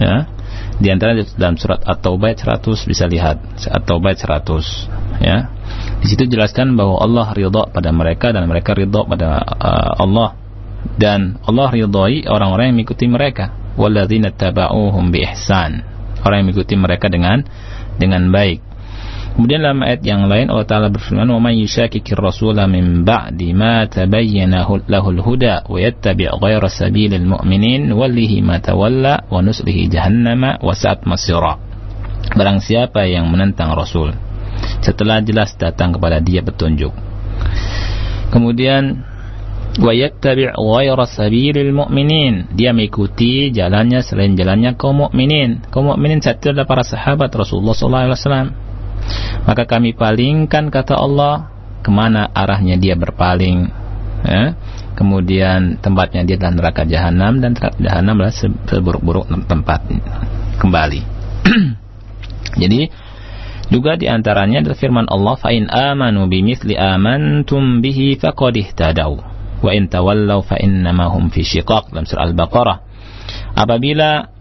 Ya. Di antara dalam surat At-Taubah 100 bisa lihat. At-Taubah 100 ya. Di situ jelaskan bahwa Allah ridha pada mereka dan mereka ridha pada uh, Allah. Dan Allah ridhai orang-orang yang mengikuti mereka. Walladzina taba'uhum bi ihsan. Orang yang mengikuti mereka dengan dengan baik Kemudian dalam ayat yang lain Allah Taala berfirman, "Wa may yushakkikir rasula min ba'di ma tabayyana lahul huda wa yattabi' ghayra sabilil mu'minin wallihi ma tawalla wa nuslihi jahannama wa sa'at masira." Barang siapa yang menentang Rasul setelah jelas datang kepada dia petunjuk. Kemudian yattabi' ghayra sabilil mu'minin. Dia mengikuti jalannya selain jalannya kaum mukminin. Kaum mukminin satu adalah para sahabat Rasulullah sallallahu alaihi wasallam maka kami palingkan kata Allah ke mana arahnya dia berpaling ya. kemudian tempatnya dia adalah neraka jahanam dan neraka jahanam adalah seburuk-buruk tempat kembali jadi juga di antaranya adalah firman Allah fa in amanu bimithli amantum bihi faqad ihtadaw wa in tawallaw fa innama hum fi shiqaq dalam surah Al-Baqarah apabila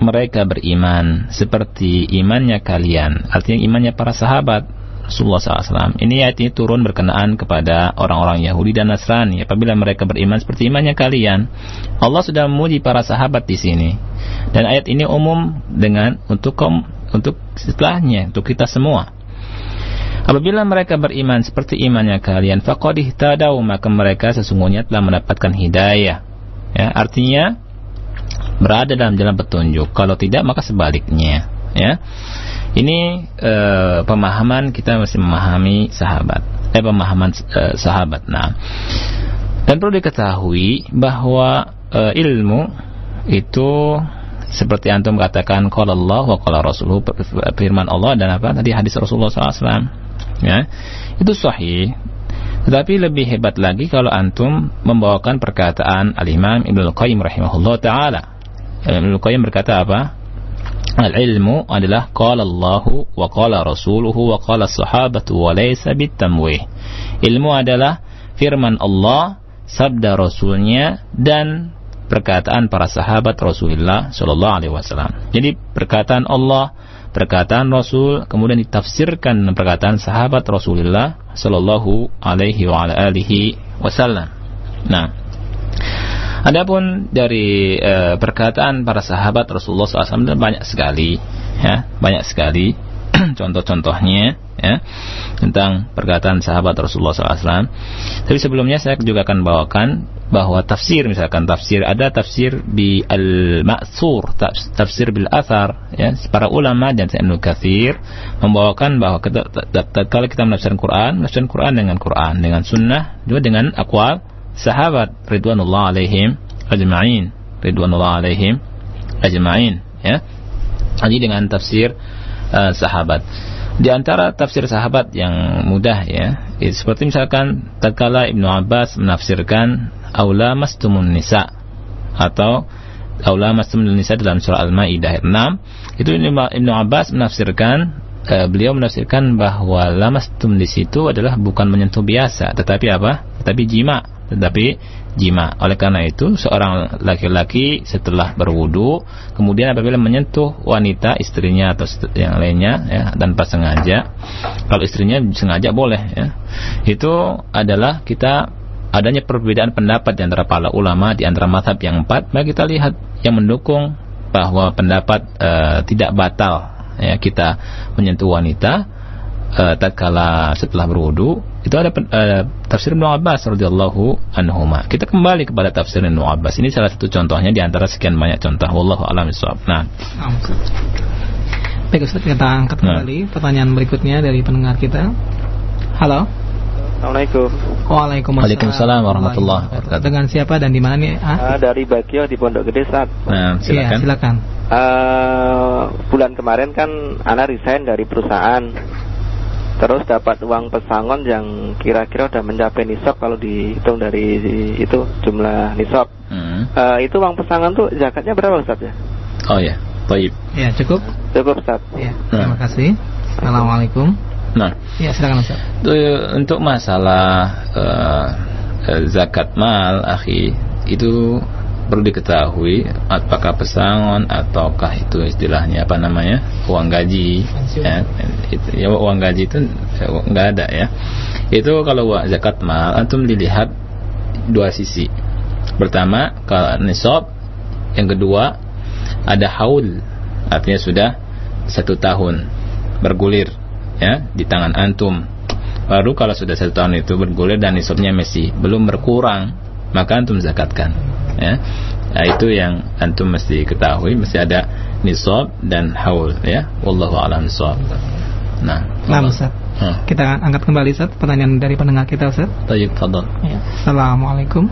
mereka beriman seperti imannya kalian. Artinya imannya para sahabat Rasulullah SAW ini ayat ini turun berkenaan kepada orang-orang Yahudi dan Nasrani. Apabila mereka beriman seperti imannya kalian Allah sudah memuji para sahabat di sini. Dan ayat ini umum dengan untuk kaum untuk setelahnya untuk kita semua. Apabila mereka beriman seperti imannya kalian, faqad ihtadaw maka mereka sesungguhnya telah mendapatkan hidayah. Ya, artinya berada dalam jalan petunjuk. Kalau tidak maka sebaliknya, ya. Ini e, pemahaman kita masih memahami sahabat. Eh pemahaman e, sahabat. Nah, dan perlu diketahui bahwa e, ilmu itu seperti antum katakan qala Allah wa Rasulullah firman Allah dan apa tadi hadis Rasulullah SAW ya itu sahih tetapi lebih hebat lagi kalau antum membawakan perkataan Al-Imam Ibnu Qayyim rahimahullah taala Ibnu Qayyim berkata apa? Al-ilmu adalah qala Allah wa qala rasuluhu wa qala sahabatu wa laysa bitamwih. Ilmu adalah firman Allah, sabda Rasulnya dan perkataan para sahabat Rasulullah Shallallahu Alaihi Wasallam. Jadi perkataan Allah, perkataan Rasul, kemudian ditafsirkan dengan perkataan sahabat Rasulullah Shallallahu Alaihi Wasallam. Nah, Adapun dari e, perkataan para sahabat Rasulullah SAW banyak sekali, ya, banyak sekali contoh-contohnya ya tentang perkataan sahabat Rasulullah SAW. Tapi sebelumnya saya juga akan bawakan bahwa tafsir misalkan tafsir ada tafsir di al-ma'thur tafsir bil athar ya para ulama dan Ibnu Katsir membawakan bahwa kalau kita menafsirkan Quran menafsirkan Quran dengan Quran dengan sunnah juga dengan akwal sahabat ridwanullah alaihim ajma'in. Ridwanullah alaihim ajma'in ya. Jadi dengan tafsir uh, sahabat. Di antara tafsir sahabat yang mudah ya seperti misalkan tatkala Ibnu Abbas menafsirkan aula mastumun nisa atau aula mastumun nisa dalam surah Al-Maidah 6 itu Ibnu Abbas menafsirkan uh, beliau menafsirkan bahwa lamastum di situ adalah bukan menyentuh biasa tetapi apa? Tetapi jima tetapi jima. Oleh karena itu, seorang laki-laki setelah berwudu, kemudian apabila menyentuh wanita istrinya atau yang lainnya ya tanpa sengaja, kalau istrinya sengaja boleh ya. Itu adalah kita adanya perbedaan pendapat di antara para ulama di antara mazhab yang empat, maka kita lihat yang mendukung bahwa pendapat uh, tidak batal ya kita menyentuh wanita uh, tatkala setelah berwudu itu ada uh, tafsir Ibnu Abbas radhiyallahu anhuma. Kita kembali kepada tafsir Ibnu Abbas. Ini salah satu contohnya di antara sekian banyak contoh. Wallahu a'lam bishawab. Nah. Baik Ustaz, kita angkat nah. kembali pertanyaan berikutnya dari pendengar kita. Halo. Assalamualaikum. Waalaikumsalam. Waalaikumsalam warahmatullahi wabarakatuh. Dengan siapa dan di mana nih? Ah? Uh, dari Bagio di Pondok Gede saat. Nah, silakan. Iya, silakan. Uh, bulan kemarin kan Ana resign dari perusahaan terus dapat uang pesangon yang kira-kira sudah mencapai nisab kalau dihitung dari itu jumlah nisab. Hmm. Uh, itu uang pesangon tuh zakatnya berapa Ustaz ya? Oh ya, baik. Ya, cukup. Cukup Ustaz. Ya, terima nah. kasih. Assalamualaikum. Nah, ya silakan Ustaz. Untuk masalah uh, zakat mal, akhi, itu perlu diketahui apakah pesangon ataukah itu istilahnya apa namanya uang gaji ya, itu, ya uang gaji itu nggak ada ya. Itu kalau zakat mal antum dilihat dua sisi. Pertama kalau nisab yang kedua ada haul artinya sudah satu tahun bergulir ya di tangan antum. Baru kalau sudah satu tahun itu bergulir dan nisabnya masih belum berkurang maka antum zakatkan ya. Nah, itu yang antum mesti ketahui mesti ada nisab dan haul ya. Wallahu alam nisab nah nah Ustaz. Hmm. kita angkat kembali Ustaz pertanyaan dari pendengar kita Ustaz. Tayyib fadal ya. Assalamualaikum.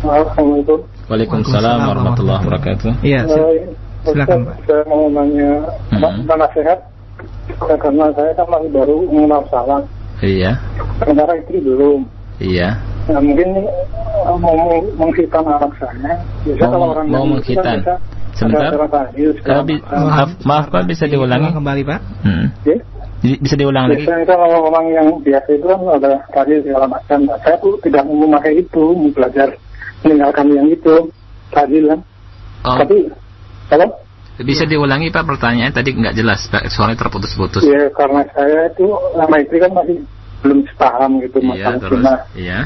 Assalamualaikum Waalaikumsalam warahmatullahi wabarakatuh. iya silakan Pak. saya mau nanya hmm. nasihat. Karena saya kan masih baru mengenal salah iya. Sementara istri belum. Iya Nah, mungkin uh, mau menghitam anak saya. Biasa mau, kalau orang mau menghitam. Sebentar. Kalau bi maaf, maaf Pak bisa diulangi kembali Pak. Hmm. Yeah? Bisa diulang lagi. Biasanya kalau orang yang biasa itu kan ada tadi segala macam. Saya tuh tidak mau memakai itu, mau belajar meninggalkan yang itu tadi kan. Oh. Tapi kalau bisa diulangi Pak pertanyaan tadi nggak jelas Pak suaranya terputus-putus. Iya karena saya itu lama itu kan masih belum sepaham gitu iya, terus, Iya.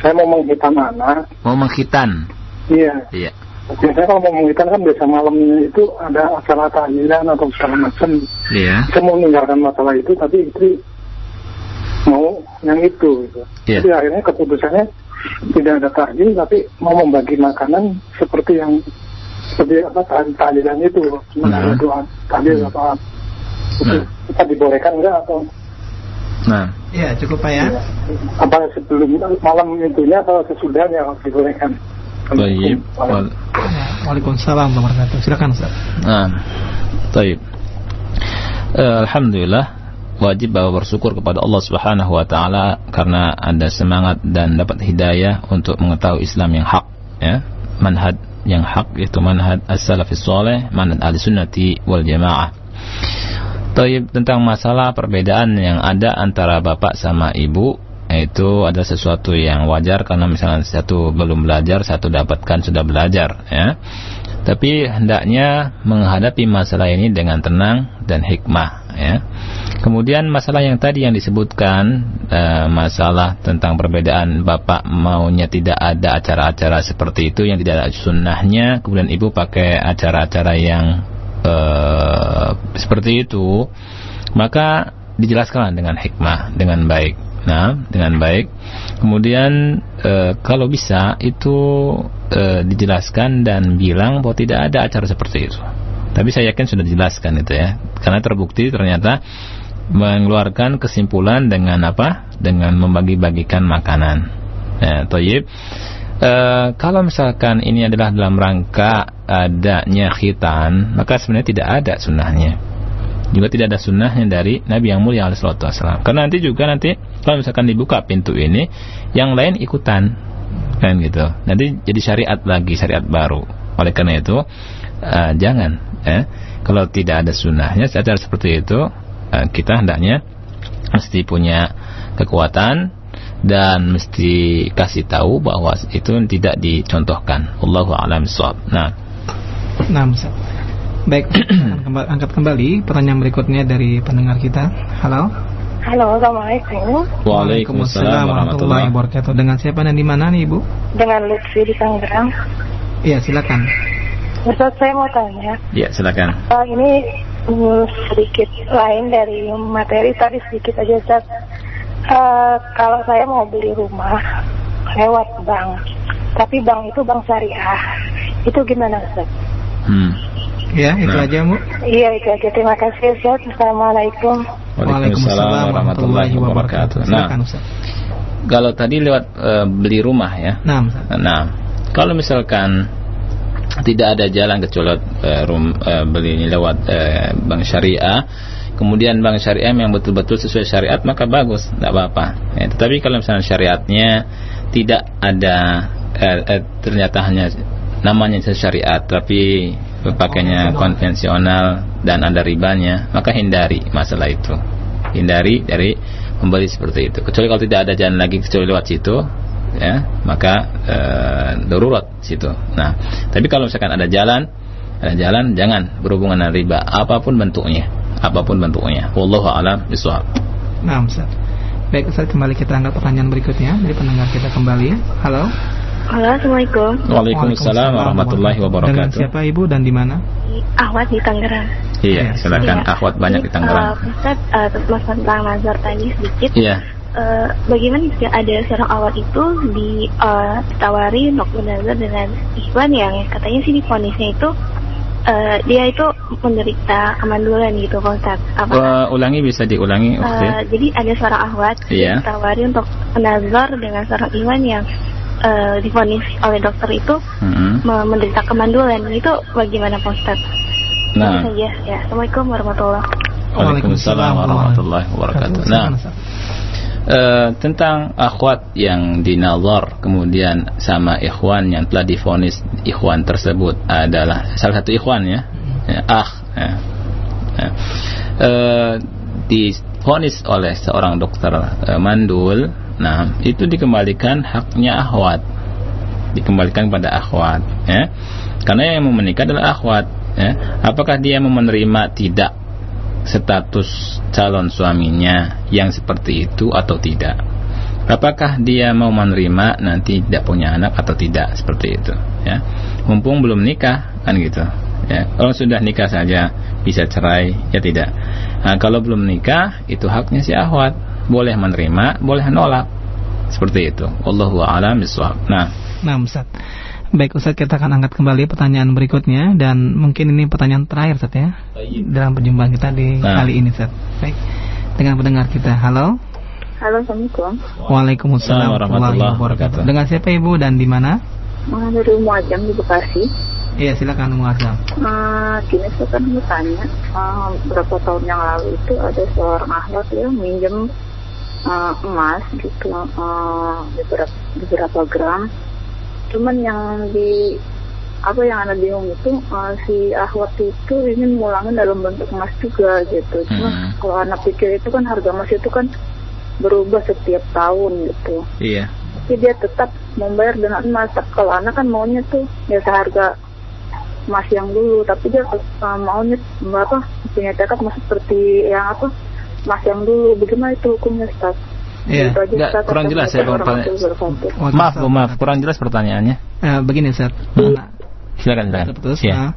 Saya mau menghitan anak. Mau menghitan? Iya. Iya. Biasanya kalau mau menghitan kan biasa malamnya itu ada acara tahlilan atau segala macam. Iya. Saya mau meninggalkan masalah itu, tapi itu mau yang itu. Gitu. Iya. Jadi akhirnya keputusannya tidak ada tahlil, tapi mau membagi makanan seperti yang seperti apa tahlilan itu, cuma nah. ada doa tahlil hmm. apa. Itu nah. kita dibolehkan enggak atau Nah. Ya, cukup Pak ya. Apa sebelum malam itunya atau sesudahnya harus dibolehkan? Baik. Waalaikumsalam warahmatullahi wabarakatuh. Silakan Ustaz. Nah. Baik. Uh, Alhamdulillah wajib bahwa bersyukur kepada Allah Subhanahu wa taala karena ada semangat dan dapat hidayah untuk mengetahui Islam yang hak ya manhaj yang hak yaitu manhaj as-salafis saleh manhaj al-sunnati wal jamaah Taib tentang masalah perbedaan yang ada antara bapak sama ibu itu ada sesuatu yang wajar karena misalnya satu belum belajar, satu dapatkan sudah belajar ya. Tapi hendaknya menghadapi masalah ini dengan tenang dan hikmah ya. Kemudian masalah yang tadi yang disebutkan uh, masalah tentang perbedaan bapak maunya tidak ada acara-acara seperti itu yang tidak ada sunnahnya, kemudian ibu pakai acara-acara yang uh, seperti itu, maka dijelaskan dengan hikmah, dengan baik. Nah, dengan baik. Kemudian e, kalau bisa itu e, dijelaskan dan bilang bahwa tidak ada acara seperti itu. Tapi saya yakin sudah dijelaskan itu ya. Karena terbukti ternyata mengeluarkan kesimpulan dengan apa? Dengan membagi-bagikan makanan. Nah, toyib. E, kalau misalkan ini adalah dalam rangka adanya khitan, maka sebenarnya tidak ada sunnahnya. Juga tidak ada sunnahnya dari Nabi yang mulia alaihissalam. Karena nanti juga nanti kalau misalkan dibuka pintu ini, yang lain ikutan, kan gitu. Nanti jadi syariat lagi, syariat baru. Oleh karena itu, uh, jangan. Eh, kalau tidak ada sunnahnya, secara seperti itu, uh, kita hendaknya mesti punya kekuatan dan mesti kasih tahu bahwa itu tidak dicontohkan. Allahu a'lam Nah. Nah, Baik, angkat kembali pertanyaan berikutnya dari pendengar kita. Halo. Halo, Assalamualaikum. Waalaikumsalam warahmatullahi wabarakatuh. Dengan siapa dan di mana nih, Ibu? Dengan Lutfi di Tangerang. Iya, silakan. Ustaz, saya mau tanya. Iya, silakan. Uh, ini um, sedikit lain dari materi tadi sedikit aja, Ustaz. Uh, kalau saya mau beli rumah lewat bank, tapi bank itu bank syariah, itu gimana Ustaz? Hmm. Ya, itu nah. aja, Bu. Iya, itu aja. Terima kasih, Ustaz. Assalamualaikum. Waalaikumsalam warahmatullahi wabarakatuh. Nah, kalau tadi lewat uh, beli rumah ya. Nah, nah, kalau misalkan tidak ada jalan kecuali uh, rum, uh, beli lewat uh, bank syariah, kemudian bank syariah yang betul-betul sesuai syariat maka bagus, tidak apa-apa. Ya, tetapi kalau misalnya syariatnya tidak ada eh, eh, ternyata hanya namanya syariat tapi pakainya konvensional. dan ada ribanya maka hindari masalah itu. Hindari dari membeli seperti itu. Kecuali kalau tidak ada jalan lagi kecuali lewat situ ya maka uh, darurat situ. Nah, tapi kalau misalkan ada jalan, ada jalan jangan berhubungan dengan riba apa pun bentuknya, apa pun bentuknya. Wallahu a'lam bishawab. Nah, Ustaz. Baik, Ustaz kembali kita angkat pertanyaan berikutnya dari pendengar kita kembali. Halo. Halo, Assalamualaikum. Waalaikumsalam warahmatullahi wabarakatuh. Dengan siapa Ibu dan di mana? Ahwat di Tangerang. Iya, silakan Iya. akhwat banyak di Tangerang. Uh, Ustaz, uh, terus tentang nazar tadi sedikit. Iya. Eh, bagaimana jika ada seorang awal itu di eh, ditawari untuk bernazar dengan ikhwan yang katanya sih difonisnya itu eh, dia itu menderita kemandulan gitu Pak Ustaz. Apa? Uh, ulangi bisa diulangi Eh, Ukti. jadi ada seorang ahwat Iya. ditawari untuk menazar dengan seorang ikhwan yang eh, difonis oleh dokter itu Mm-mm. me- menderita kemandulan. Itu bagaimana Pak Ustaz? Nah, saja. Ya. Assalamualaikum warahmatullahi Waalaikumsalam warahmatullahi wabarakatuh. Nah, Eh, tentang akhwat yang dinazar kemudian sama ikhwan yang telah difonis ikhwan tersebut adalah salah satu ikhwan ya, ya akh ya. Ya. Eh, difonis oleh seorang dokter eh, mandul nah itu dikembalikan haknya akhwat dikembalikan pada akhwat ya karena yang menikah adalah akhwat ya apakah dia menerima tidak status calon suaminya yang seperti itu atau tidak? Apakah dia mau menerima nanti tidak punya anak atau tidak? Seperti itu ya. Mumpung belum nikah kan gitu ya. Kalau sudah nikah saja bisa cerai ya tidak. Nah, kalau belum nikah itu haknya si ahwat. Boleh menerima boleh nolak. Seperti itu. Wallahu a'lam nah. Nah, Ustaz. Baik, Ustaz, kita akan angkat kembali pertanyaan berikutnya dan mungkin ini pertanyaan terakhir, Ustaz ya. Dalam perjumpaan kita di Nah. kali ini, Ustaz. Baik. Dengan pendengar kita. Halo. Halo, Assalamualaikum. Waalaikumsalam warahmatullahi wabarakatuh. Dengan siapa Ibu dan di mana? Dari Muajam di Bekasi. Iya, silakan Umu Azam. Eh, gini saya kan mau tanya eh, berapa tahun yang lalu itu ada seorang ahlak yang minjem eh, emas gitu eh, beberapa beberapa gram cuman yang di apa yang anda bingung itu eh, si ahwat itu ingin ngulangin dalam bentuk emas juga gitu. Cuma Hmm. kalau anak pikir itu kan harga emas itu kan berubah setiap tahun gitu. Iya. Tapi dia tetap membayar dengan emas. Tapi kalau anak kan maunya tuh ya seharga emas yang dulu. Tapi dia uh, maunya apa punya tekad emas seperti yang apa emas yang dulu. Bagaimana itu hukumnya Ustaz? Iya. Itu aja, Nggak, Ustaz. kurang jelas ya, Bang. wabarakatuh. maaf Bu, maaf kurang jelas pertanyaannya Eh, begini, Ustaz. Hmm. Silakan silakan Terputus. Iya. Nah,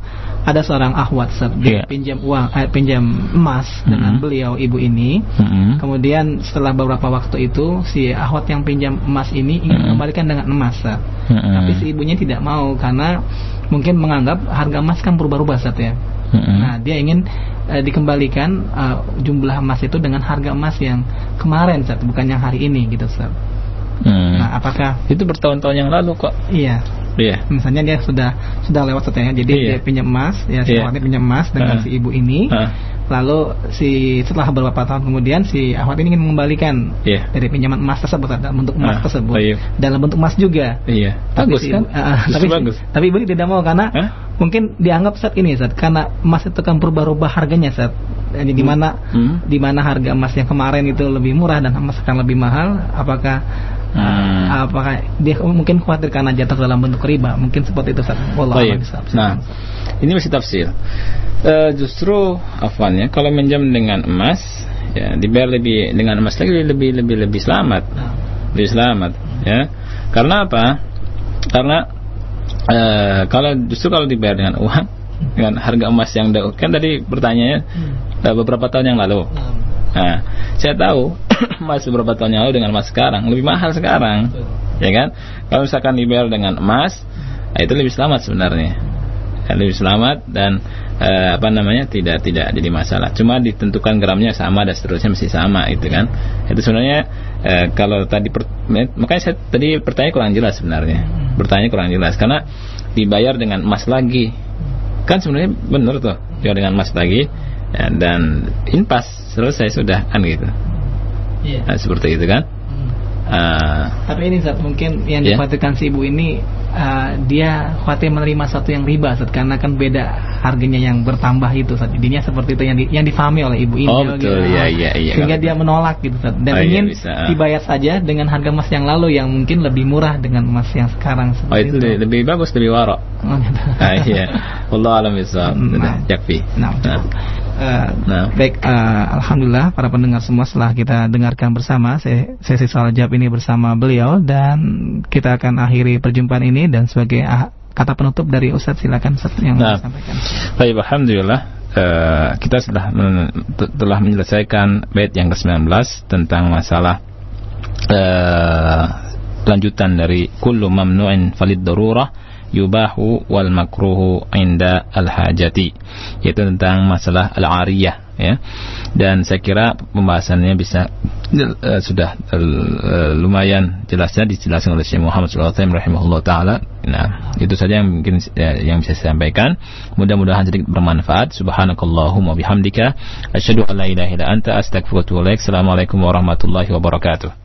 ada seorang ahwat Ustaz, Iya. dia pinjam uang, eh, pinjam emas dengan Mhm. beliau ibu ini. Mm-mm. Kemudian setelah beberapa waktu itu si ahwat yang pinjam emas ini ingin mengembalikan dengan emas. Ustaz. Mm-mm. Tapi si ibunya tidak mau karena mungkin menganggap harga emas kan berubah-ubah Ustaz ya. Mm-mm. Nah, dia ingin eh, dikembalikan eh, jumlah emas itu dengan harga emas yang kemarin Ustaz, bukan yang hari ini gitu Ustaz. Mm. Nah, apakah itu bertahun-tahun yang lalu kok iya iya misalnya dia sudah sudah lewat Ustaz ya. Jadi Iya. dia pinjam emas, ya si Iya. ahwat ini pinjam emas dengan Heeh. si ibu ini. Heeh. Lalu si setelah beberapa tahun kemudian si ahwat ini ingin mengembalikan Iya. dari pinjaman emas tersebut dalam bentuk emas Ah, tersebut baik. dalam bentuk emas juga. iya Tapi bagus si- kan Justru tapi bagus tapi ibu tidak mau karena Hah? Mungkin dianggap saat ini saat karena emas itu kan berubah-ubah harganya saat jadi di mana Hmm. di mana harga emas yang kemarin itu lebih murah dan emas sekarang lebih mahal apakah Hmm. ah, apakah dia mungkin khawatir karena jatuh dalam bentuk riba mungkin seperti itu saat bishawab. Nah, ini masih tafsir. Eh, justru afwan ya, kalau minjam dengan emas, ya dibayar lebih dengan emas lagi lebih lebih lebih selamat, Nah, lebih selamat, ya. Karena apa? Karena eh, kalau justru kalau dibayar dengan uang, dengan harga emas yang dahulu, kan tadi pertanyaannya hmm. eh, beberapa tahun yang lalu. Nah, Nah, saya tahu emas beberapa tahun yang lalu dengan emas sekarang lebih mahal sekarang, ya kan? Kalau misalkan dibayar dengan emas, nah, itu lebih selamat sebenarnya, Ya, lebih selamat dan eh, apa namanya tidak tidak jadi masalah. Cuma ditentukan gramnya sama dan seterusnya mesti sama, itu kan? Itu sebenarnya eh, kalau tadi per- makanya saya tadi pertanyaan kurang jelas sebenarnya, bertanya kurang jelas. Karena dibayar dengan emas lagi, kan sebenarnya benar tuh, dibayar dengan emas lagi. Ya, dan impas selesai sudah kan gitu. Iya. Nah, seperti itu kan Ah, Tapi ini saat mungkin yang Ya. dikhawatirkan si ibu ini uh, dia khawatir menerima satu yang riba Ustaz, karena kan beda harganya yang bertambah itu Ustaz. Intinya seperti itu yang di, yang difahami oleh Ibu Indil Oh, betul. gitu. Iya, iya, iya. Sehingga dia menolak gitu Ustaz. Dan Oh, iya, ingin bisa. dibayar saja dengan harga emas yang lalu yang mungkin lebih murah dengan emas yang sekarang Oh seperti itu lebih, bagus lebih warok. Oh, gitu. Ah, iya. Allah alam bisawab. Hmm, nah. yakfi. Nah, Nah. Eh, Nah. Baik, eh, alhamdulillah para pendengar semua setelah kita dengarkan bersama se- sesi soal jawab ini bersama beliau dan kita akan akhiri perjumpaan ini dan sebagai ah- kata penutup dari Ustadz silakan Ustadz yang Nah. mau disampaikan. Baik, alhamdulillah eh, kita sudah men- te- telah menyelesaikan bait yang ke-19 tentang masalah eh, lanjutan dari kullu mamnu'in falid darurah yubahu wal makruhu inda al hajati yaitu tentang masalah al ariyah ya. Dan saya kira pembahasannya bisa eh, sudah eh, lumayan jelasnya dijelaskan oleh Syekh Muhammad SAW rahimahullah taala. Nah itu saja yang mungkin eh, yang bisa saya sampaikan. Mudah-mudahan sedikit bermanfaat. Subhanakallahumma bihamdika. Asyhadu an la ilaha illa anta astaghfiruka wa atubu ilaik. Assalamualaikum warahmatullahi wabarakatuh